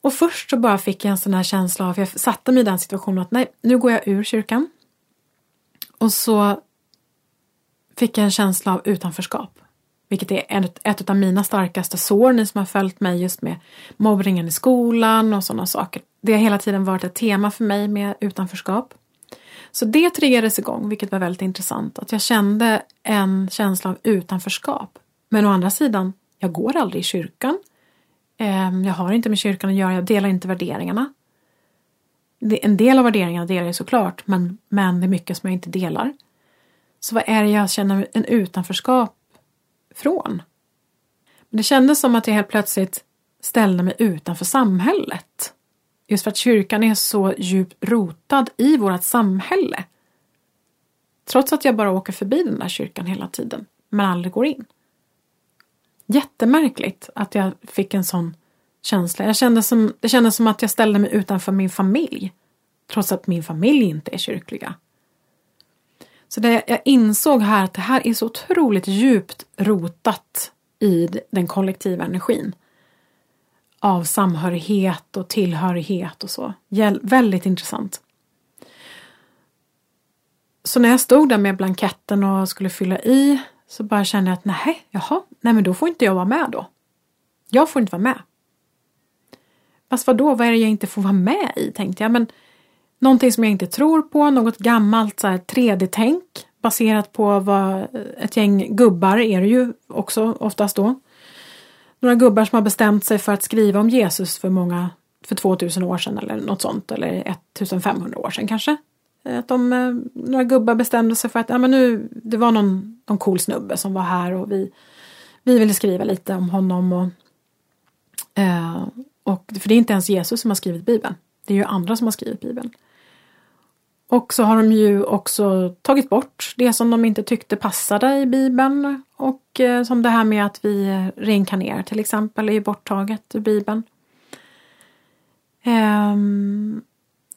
Och först så bara fick jag en sån här känsla av, jag satte mig i den situationen att nej, nu går jag ur kyrkan. Och så fick jag en känsla av utanförskap. Vilket är ett, ett av mina starkaste sår, ni som har följt mig just med mobbningen i skolan och sådana saker. Det har hela tiden varit ett tema för mig med utanförskap. Så det triggades igång, vilket var väldigt intressant. Att jag kände en känsla av utanförskap. Men å andra sidan, jag går aldrig i kyrkan. Ehm, jag har inte med kyrkan att göra, jag delar inte värderingarna. En del av värderingarna delar jag såklart, men, men det är mycket som jag inte delar. Så vad är det jag känner en utanförskap från? Det kändes som att jag helt plötsligt ställde mig utanför samhället. Just för att kyrkan är så djupt rotad i vårt samhälle. Trots att jag bara åker förbi den där kyrkan hela tiden, men aldrig går in. Jättemärkligt att jag fick en sån känsla. Jag kände som, det kändes som att jag ställde mig utanför min familj. Trots att min familj inte är kyrkliga. Så det, jag insåg här att det här är så otroligt djupt rotat i den kollektiva energin av samhörighet och tillhörighet och så. Väldigt intressant. Så när jag stod där med blanketten och skulle fylla i så bara kände jag att nej, jaha, nej men då får inte jag vara med då. Jag får inte vara med. Fast vadå, vad är det jag inte får vara med i, tänkte jag. Men någonting som jag inte tror på, något gammalt så 3D-tänk baserat på vad ett gäng gubbar är det ju också oftast då några gubbar som har bestämt sig för att skriva om Jesus för många, för 2000 år sedan eller något sånt, eller 1500 år sedan kanske. Eh, att de, eh, några gubbar bestämde sig för att ja, men nu, det var någon, någon cool snubbe som var här och vi, vi ville skriva lite om honom. Och, eh, och, för det är inte ens Jesus som har skrivit Bibeln. Det är ju andra som har skrivit Bibeln. Och så har de ju också tagit bort det som de inte tyckte passade i Bibeln. Och eh, som det här med att vi reinkarnerar till exempel är ju borttaget ur Bibeln. Um,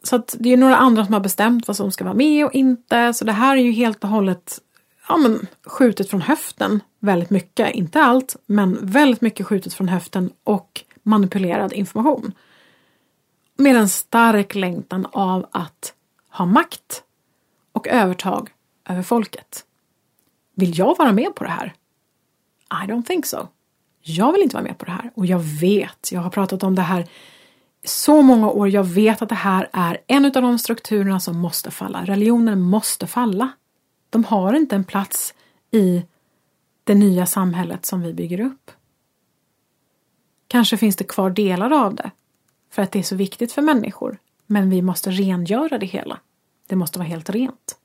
så att det är några andra som har bestämt vad som ska vara med och inte. Så det här är ju helt och hållet ja, men, skjutet från höften väldigt mycket. Inte allt, men väldigt mycket skjutet från höften och manipulerad information. Med en stark längtan av att ha makt och övertag över folket. Vill jag vara med på det här? I don't think so. Jag vill inte vara med på det här och jag vet, jag har pratat om det här så många år, jag vet att det här är en av de strukturerna som måste falla. Religionen måste falla. De har inte en plats i det nya samhället som vi bygger upp. Kanske finns det kvar delar av det för att det är så viktigt för människor. Men vi måste rengöra det hela. Det måste vara helt rent.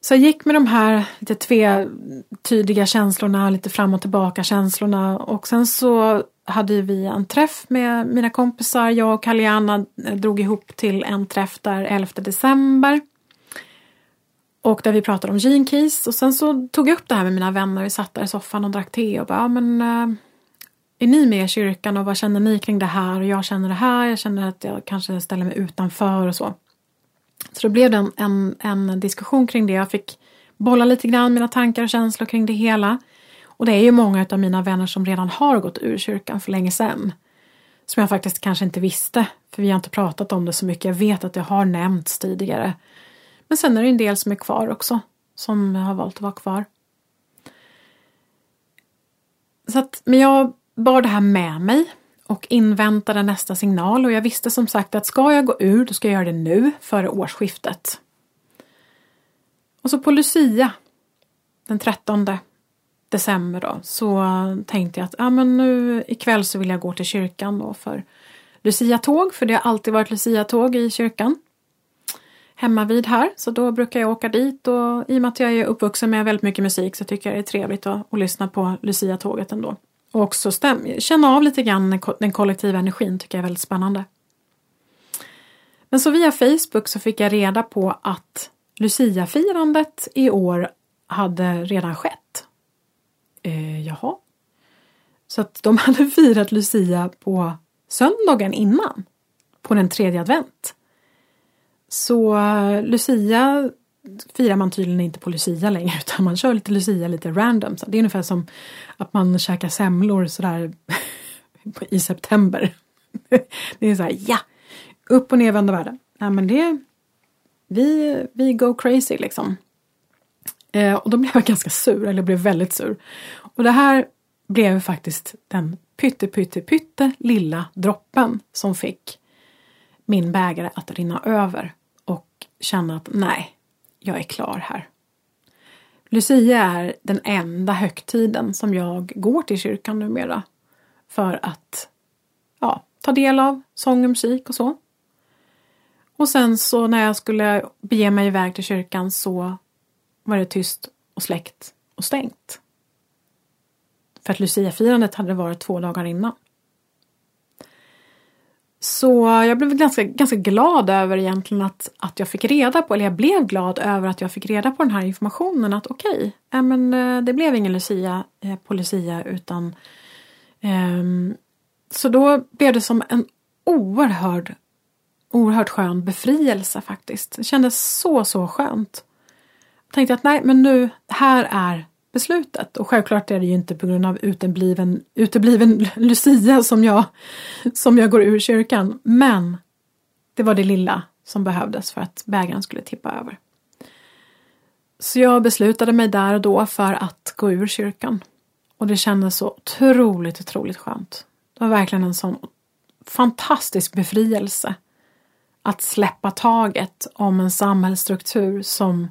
Så jag gick med de här lite tvetydiga känslorna, lite fram och tillbaka känslorna och sen så hade vi en träff med mina kompisar. Jag och Kaliana eh, drog ihop till en träff där 11 december. Och där vi pratade om Gene Keys och sen så tog jag upp det här med mina vänner. Vi satt där i soffan och drack te och bara, ja men eh, är ni med i kyrkan och vad känner ni kring det här? Och jag känner det här, jag känner att jag kanske ställer mig utanför och så. Så då blev det en, en, en diskussion kring det. Jag fick bolla lite grann mina tankar och känslor kring det hela. Och det är ju många av mina vänner som redan har gått ur kyrkan för länge sedan. Som jag faktiskt kanske inte visste, för vi har inte pratat om det så mycket. Jag vet att det har nämnts tidigare. Men sen är det en del som är kvar också, som har valt att vara kvar. Så att, men jag bar det här med mig och inväntade nästa signal och jag visste som sagt att ska jag gå ur, då ska jag göra det nu, före årsskiftet. Och så på Lucia, den 13 december då, så tänkte jag att ja, men nu ikväll så vill jag gå till kyrkan då för Lucia-tåg, för det har alltid varit Lucia-tåg i kyrkan. Hemma vid här, så då brukar jag åka dit och i och med att jag är uppvuxen med väldigt mycket musik så tycker jag det är trevligt att, att lyssna på Lucia-tåget ändå. Och också stäm, känna av lite grann den kollektiva energin tycker jag är väldigt spännande. Men så via Facebook så fick jag reda på att Lucia-firandet i år hade redan skett. Eh, jaha. Så att de hade firat Lucia på söndagen innan. På den tredje advent. Så eh, Lucia firar man tydligen inte på Lucia längre utan man kör lite Lucia lite random. Så det är ungefär som att man käkar semlor sådär i september. Det är så här, ja! Upp och nervända världen. Nej men det... Vi, vi go crazy liksom. Eh, och då blev jag ganska sur, eller jag blev väldigt sur. Och det här blev faktiskt den pytte pytte pytte lilla droppen som fick min bägare att rinna över och känna att nej, jag är klar här. Lucia är den enda högtiden som jag går till kyrkan numera för att ja, ta del av sång och musik och så. Och sen så när jag skulle bege mig iväg till kyrkan så var det tyst och släckt och stängt. För att Lucia-firandet hade varit två dagar innan. Så jag blev ganska, ganska glad över egentligen att, att jag fick reda på, eller jag blev glad över att jag fick reda på den här informationen att okej, okay, men eh, det blev ingen Lucia eh, på Lucia utan ehm, så då blev det som en oerhörd, oerhört skön befrielse faktiskt. Det kändes så, så skönt. Jag tänkte att nej, men nu, här är beslutet. Och självklart är det ju inte på grund av utebliven, utebliven Lucia som jag, som jag går ur kyrkan. Men det var det lilla som behövdes för att bägaren skulle tippa över. Så jag beslutade mig där och då för att gå ur kyrkan. Och det kändes så otroligt, otroligt skönt. Det var verkligen en sån fantastisk befrielse. Att släppa taget om en samhällsstruktur som,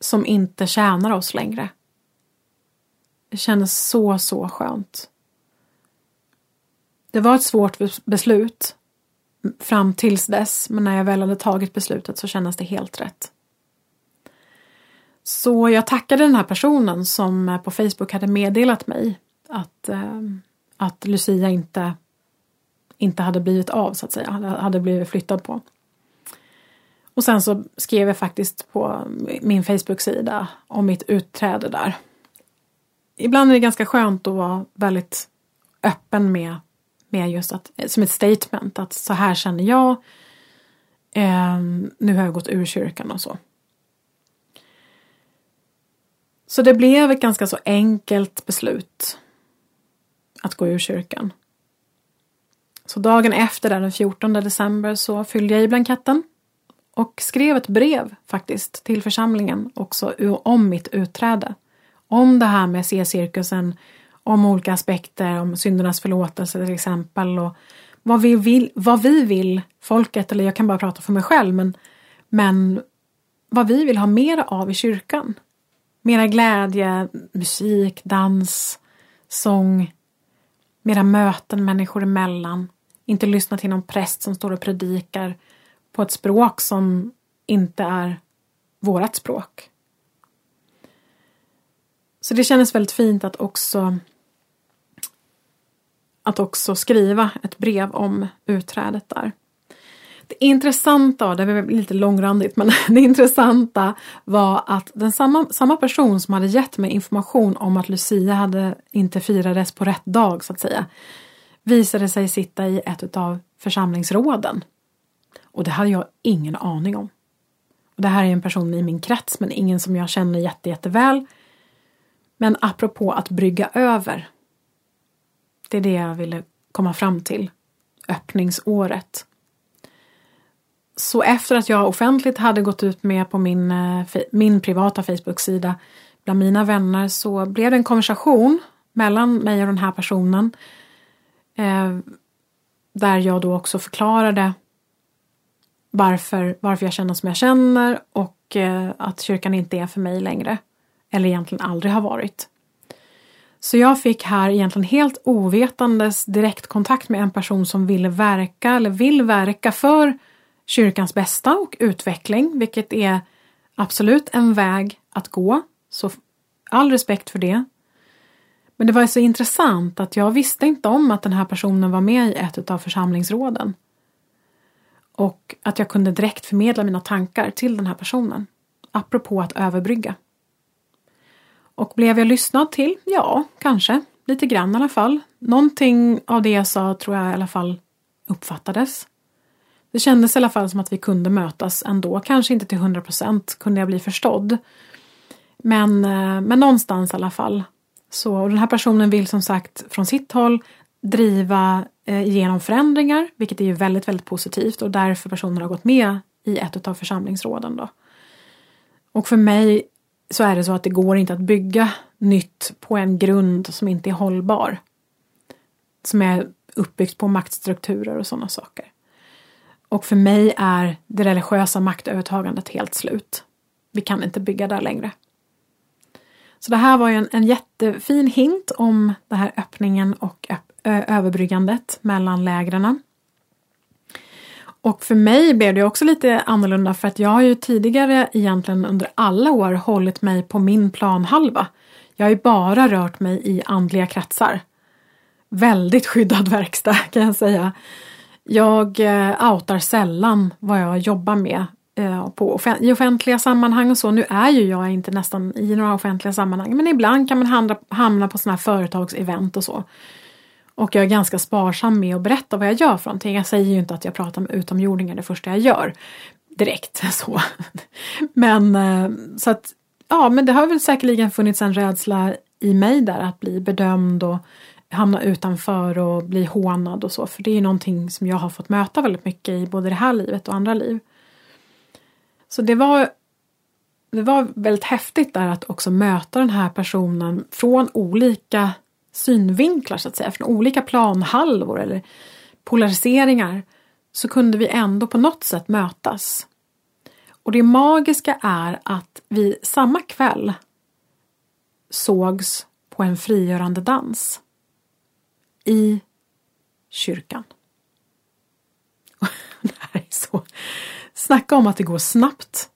som inte tjänar oss längre. Det kändes så, så skönt. Det var ett svårt beslut fram tills dess, men när jag väl hade tagit beslutet så kändes det helt rätt. Så jag tackade den här personen som på Facebook hade meddelat mig att, eh, att Lucia inte, inte hade blivit av, så att säga, hade blivit flyttad på. Och sen så skrev jag faktiskt på min Facebook-sida om mitt utträde där ibland är det ganska skönt att vara väldigt öppen med, med just att, som ett statement, att så här känner jag. Eh, nu har jag gått ur kyrkan och så. Så det blev ett ganska så enkelt beslut att gå ur kyrkan. Så dagen efter, den 14 december, så fyllde jag i blanketten och skrev ett brev faktiskt till församlingen också om mitt utträde om det här med C-cirkusen, om olika aspekter, om syndernas förlåtelse till exempel och vad vi vill, vad vi vill folket, eller jag kan bara prata för mig själv, men, men vad vi vill ha mer av i kyrkan. Mera glädje, musik, dans, sång, mera möten människor emellan. Inte lyssna till någon präst som står och predikar på ett språk som inte är vårat språk. Så det kändes väldigt fint att också att också skriva ett brev om utträdet där. Det intressanta, det blev lite långrandigt, men det intressanta var att den samma, samma person som hade gett mig information om att Lucia hade inte firades på rätt dag så att säga visade sig sitta i ett av församlingsråden. Och det hade jag ingen aning om. Och det här är en person i min krets men ingen som jag känner jätte, jätteväl. Men apropå att brygga över. Det är det jag ville komma fram till. Öppningsåret. Så efter att jag offentligt hade gått ut med på min, eh, min privata Facebook-sida bland mina vänner så blev det en konversation mellan mig och den här personen. Eh, där jag då också förklarade varför, varför jag känner som jag känner och eh, att kyrkan inte är för mig längre. Eller egentligen aldrig har varit. Så jag fick här egentligen helt ovetandes direktkontakt med en person som ville verka eller vill verka för kyrkans bästa och utveckling, vilket är absolut en väg att gå. Så all respekt för det. Men det var så intressant att jag visste inte om att den här personen var med i ett av församlingsråden. Och att jag kunde direkt förmedla mina tankar till den här personen. Apropå att överbrygga. Och blev jag lyssnad till? Ja, kanske. Lite grann i alla fall. Någonting av det jag sa tror jag i alla fall uppfattades. Det kändes i alla fall som att vi kunde mötas ändå. Kanske inte till hundra procent kunde jag bli förstådd. Men, eh, men någonstans i alla fall. Så och den här personen vill som sagt från sitt håll driva eh, igenom förändringar, vilket är ju väldigt, väldigt positivt och därför personen har gått med i ett av församlingsråden. Då. Och för mig så är det så att det går inte att bygga nytt på en grund som inte är hållbar. Som är uppbyggt på maktstrukturer och sådana saker. Och för mig är det religiösa maktövertagandet helt slut. Vi kan inte bygga där längre. Så det här var ju en, en jättefin hint om den här öppningen och öpp, överbryggandet mellan lägren. Och för mig blev det också lite annorlunda för att jag har ju tidigare egentligen under alla år hållit mig på min planhalva. Jag har ju bara rört mig i andliga kretsar. Väldigt skyddad verkstad kan jag säga. Jag eh, outar sällan vad jag jobbar med eh, på i offentliga sammanhang och så. Nu är ju jag inte nästan i några offentliga sammanhang men ibland kan man hamna, hamna på sådana här företagsevent och så. Och jag är ganska sparsam med att berätta vad jag gör för någonting. Jag säger ju inte att jag pratar med utomjordingar det första jag gör. Direkt så. Men eh, så att ja, men det har väl säkerligen funnits en rädsla i mig där att bli bedömd och hamna utanför och bli hånad och så. För det är någonting som jag har fått möta väldigt mycket i både det här livet och andra liv. Så det var, det var väldigt häftigt där att också möta den här personen från olika synvinklar så att säga, från olika planhalvor eller polariseringar så kunde vi ändå på något sätt mötas. Och det magiska är att vi samma kväll sågs på en frigörande dans i kyrkan. det här är så... Snacka om att det går snabbt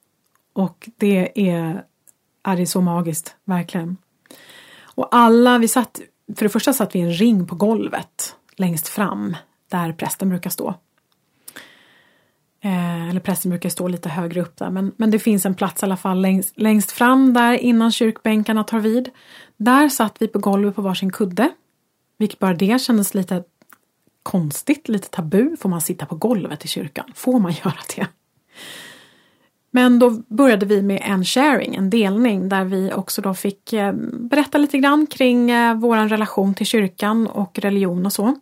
och det är, är det så magiskt, verkligen. Och alla, vi satt för det första satt vi i en ring på golvet längst fram där prästen brukar stå. Eh, eller prästen brukar stå lite högre upp där men, men det finns en plats i alla fall längst, längst fram där innan kyrkbänkarna tar vid. Där satt vi på golvet på varsin kudde. Vilket bara det kändes lite konstigt, lite tabu. Får man sitta på golvet i kyrkan? Får man göra det? Men då började vi med en sharing, en delning där vi också då fick eh, berätta lite grann kring eh, vår relation till kyrkan och religion och så.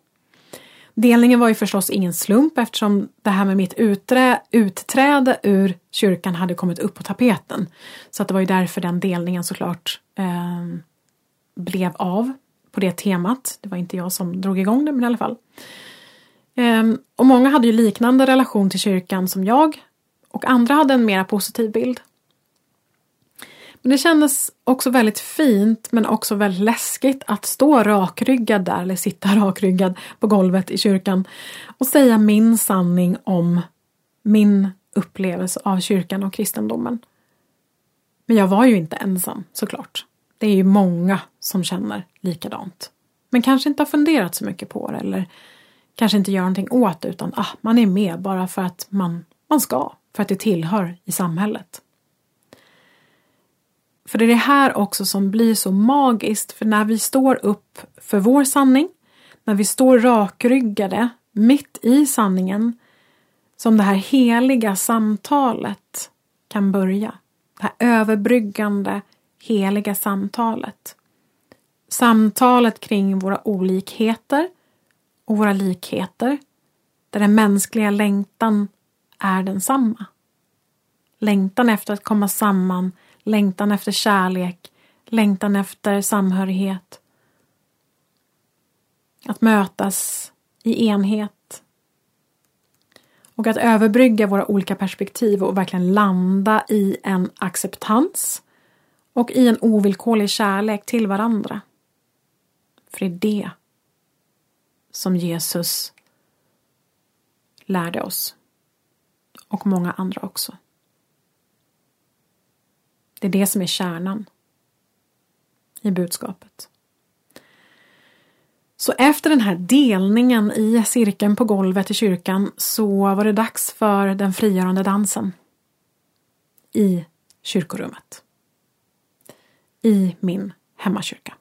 Delningen var ju förstås ingen slump eftersom det här med mitt uträ, utträde ur kyrkan hade kommit upp på tapeten. Så att det var ju därför den delningen såklart eh, blev av på det temat. Det var inte jag som drog igång det men i alla fall. Eh, och många hade ju liknande relation till kyrkan som jag och andra hade en mera positiv bild. Men det kändes också väldigt fint men också väldigt läskigt att stå rakryggad där, eller sitta rakryggad på golvet i kyrkan och säga min sanning om min upplevelse av kyrkan och kristendomen. Men jag var ju inte ensam såklart. Det är ju många som känner likadant. Men kanske inte har funderat så mycket på det eller kanske inte gör någonting åt det utan ah, man är med bara för att man, man ska för att det tillhör i samhället. För det är det här också som blir så magiskt, för när vi står upp för vår sanning, när vi står rakryggade mitt i sanningen, som det här heliga samtalet kan börja. Det här överbryggande, heliga samtalet. Samtalet kring våra olikheter och våra likheter, där den mänskliga längtan är densamma. Längtan efter att komma samman, längtan efter kärlek, längtan efter samhörighet. Att mötas i enhet. Och att överbrygga våra olika perspektiv och verkligen landa i en acceptans och i en ovillkorlig kärlek till varandra. För det är det som Jesus lärde oss. Och många andra också. Det är det som är kärnan i budskapet. Så efter den här delningen i cirkeln på golvet i kyrkan så var det dags för den frigörande dansen i kyrkorummet. I min hemmakyrka.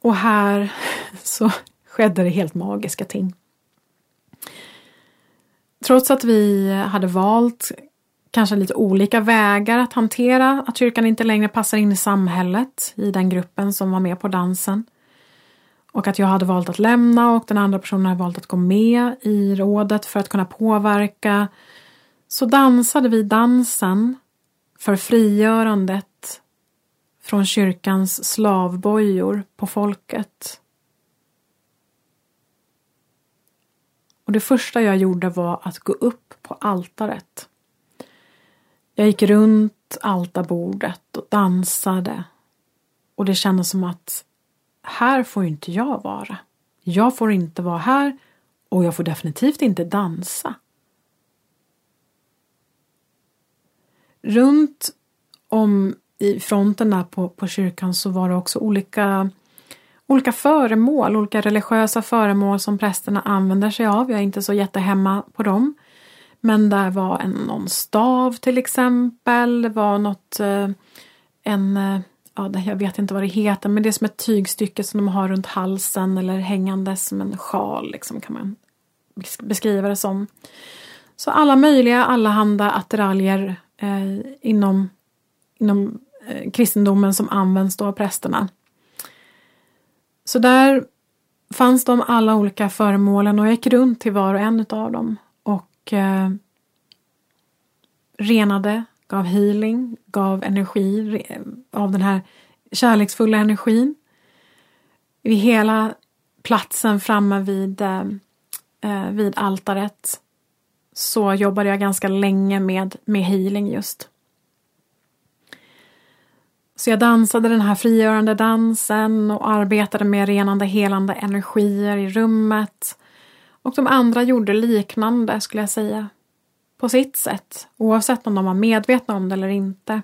Och här så skedde det helt magiska ting. Trots att vi hade valt kanske lite olika vägar att hantera att kyrkan inte längre passar in i samhället i den gruppen som var med på dansen. Och att jag hade valt att lämna och den andra personen hade valt att gå med i rådet för att kunna påverka. Så dansade vi dansen för frigörandet från kyrkans slavbojor på folket. Och det första jag gjorde var att gå upp på altaret jag gick runt altarbordet och dansade. Och det kändes som att här får inte jag vara. Jag får inte vara här och jag får definitivt inte dansa. Runt om i fronten där på, på kyrkan så var det också olika, olika föremål, olika religiösa föremål som prästerna använder sig av. Jag är inte så jättehemma på dem. Men där var en, någon stav till exempel. Det var något, eh, en, eh, ja, jag vet inte vad det heter, men det är som ett tygstycke som de har runt halsen eller hängande som en sjal liksom kan man beskriva det som. Så alla möjliga allehanda attiraljer eh, inom, inom eh, kristendomen som används då av prästerna. Så där fanns de alla olika föremålen och jag gick runt till var och en av dem eh, renade, gav healing, gav energi av den här kärleksfulla energin. Vid hela platsen framme vid, eh, eh, vid altaret så jobbade jag ganska länge med, med healing just. Så jag dansade den här frigörande dansen och arbetade med renande, helande energier i rummet. Och de andra gjorde liknande skulle jag säga. På sitt sätt, oavsett om de var medvetna om det eller inte.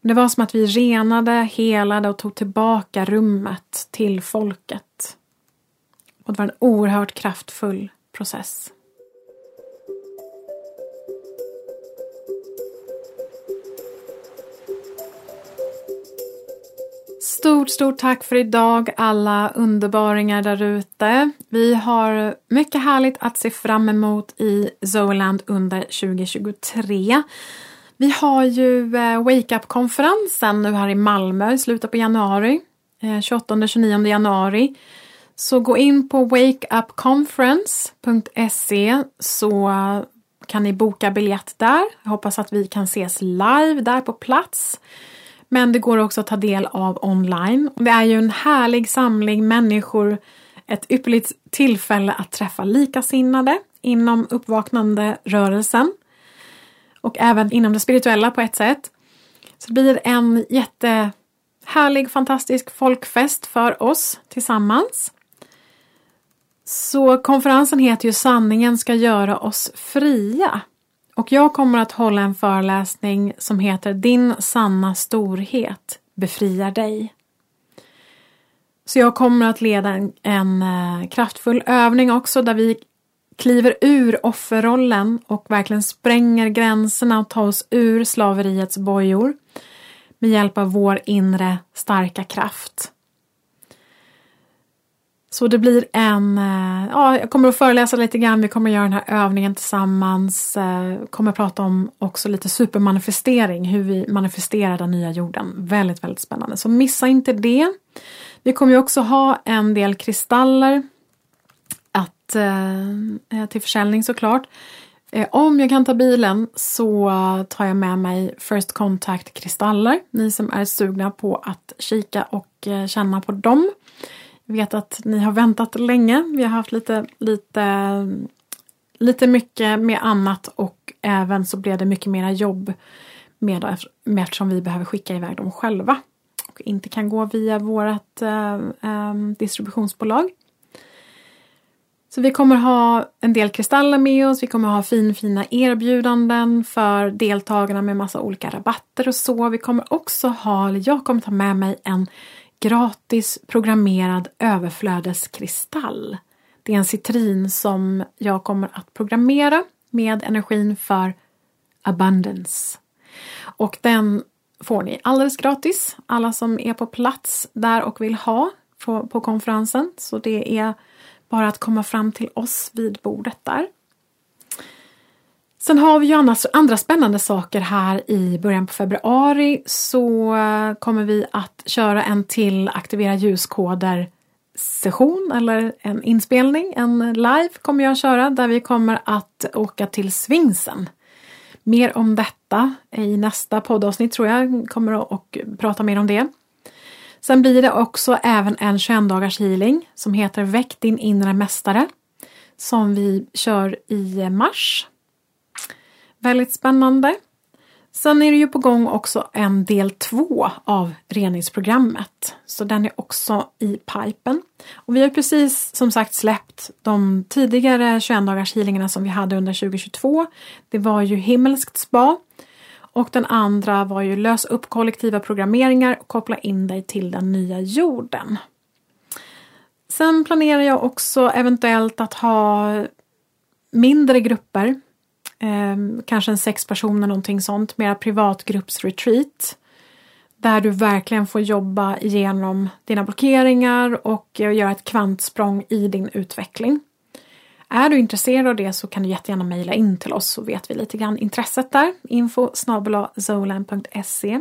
Det var som att vi renade, helade och tog tillbaka rummet till folket. Och det var en oerhört kraftfull process. Stort, stort tack för idag alla underbaringar där ute. Vi har mycket härligt att se fram emot i Zoland under 2023. Vi har ju eh, Wake Up-konferensen nu här i Malmö i slutet på januari. Eh, 28-29 januari. Så gå in på wakeupconference.se så kan ni boka biljett där. Jag hoppas att vi kan ses live där på plats. Men det går också att ta del av online. Det är ju en härlig samling människor, ett ypperligt tillfälle att träffa likasinnade inom uppvaknande rörelsen och även inom det spirituella på ett sätt. Så det blir en jättehärlig, fantastisk folkfest för oss tillsammans. Så konferensen heter ju Sanningen ska göra oss fria. Och jag kommer att hålla en föreläsning som heter Din sanna storhet befriar dig. Så jag kommer att leda en, en eh, kraftfull övning också där vi kliver ur offerrollen och verkligen spränger gränserna och tar oss ur slaveriets bojor med hjälp av vår inre starka kraft. Så det blir en, eh, ja, jag kommer att föreläsa lite grann, vi kommer att göra den här övningen tillsammans, eh, kommer att prata om också lite supermanifestering, hur vi manifesterar den nya jorden. Väldigt, väldigt spännande, så missa inte det. Vi kommer ju också ha en del kristaller att, eh, till försäljning såklart. Om jag kan ta bilen så tar jag med mig First Contact kristaller. Ni som är sugna på att kika och känna på dem. Jag vet att ni har väntat länge. Vi har haft lite, lite, lite mycket med annat och även så blev det mycket mera jobb med, med eftersom vi behöver skicka iväg dem själva och inte kan gå via vårt äh, eh, äh, eh, distributionsbolag. Så vi kommer ha en del kristaller med oss, vi kommer ha fin, fina erbjudanden för deltagarna med massa olika rabatter och så. Vi kommer också ha, eller jag kommer ta med mig en gratis programmerad överflödeskristall. Det är en citrin som jag kommer att programmera med energin för abundance. Och den får ni alldeles gratis, alla som är på plats där och vill ha på, på konferensen. Så det är bara att komma fram till oss vid bordet där. Sen har vi ju annars, andra spännande saker här i början på februari så eh, kommer vi att köra en till Aktivera ljuskoder session eller en inspelning, en live kommer jag att köra där vi kommer att åka till Svingsen. Mer om detta i nästa poddavsnitt tror jag, kommer att prata mer om det. Sen blir det också även en 21 dagars healing som heter Väck din inre mästare som vi kör i mars Väldigt spännande. Sen är det ju på gång också en del två av reningsprogrammet. Så den är också i pipen. Och vi har precis som sagt släppt de tidigare 21 dagars healingarna som vi hade under 2022. Det var ju himmelskt spa. Och den andra var ju lös upp kollektiva programmeringar och koppla in dig till den nya jorden. Sen planerar jag också eventuellt att ha mindre grupper eh, kanske en sex personer, någonting sånt, mera privatgruppsretreat. Där du verkligen får jobba igenom dina blockeringar och eh, göra ett kvantsprång i din utveckling. Är du intresserad av det så kan du jättegärna mejla in till oss så vet vi lite grann intresset där. Info zolan.se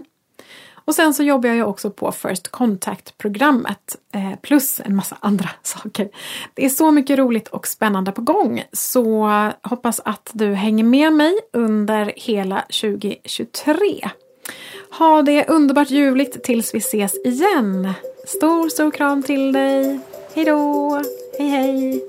och sen så jobbar jag ju också på First Contact-programmet eh, plus en massa andra saker. Det är så mycket roligt och spännande på gång så hoppas att du hänger med mig under hela 2023. Ha det underbart ljuvligt tills vi ses igen. Stor, stor kram till dig. Hejdå! Hej hej!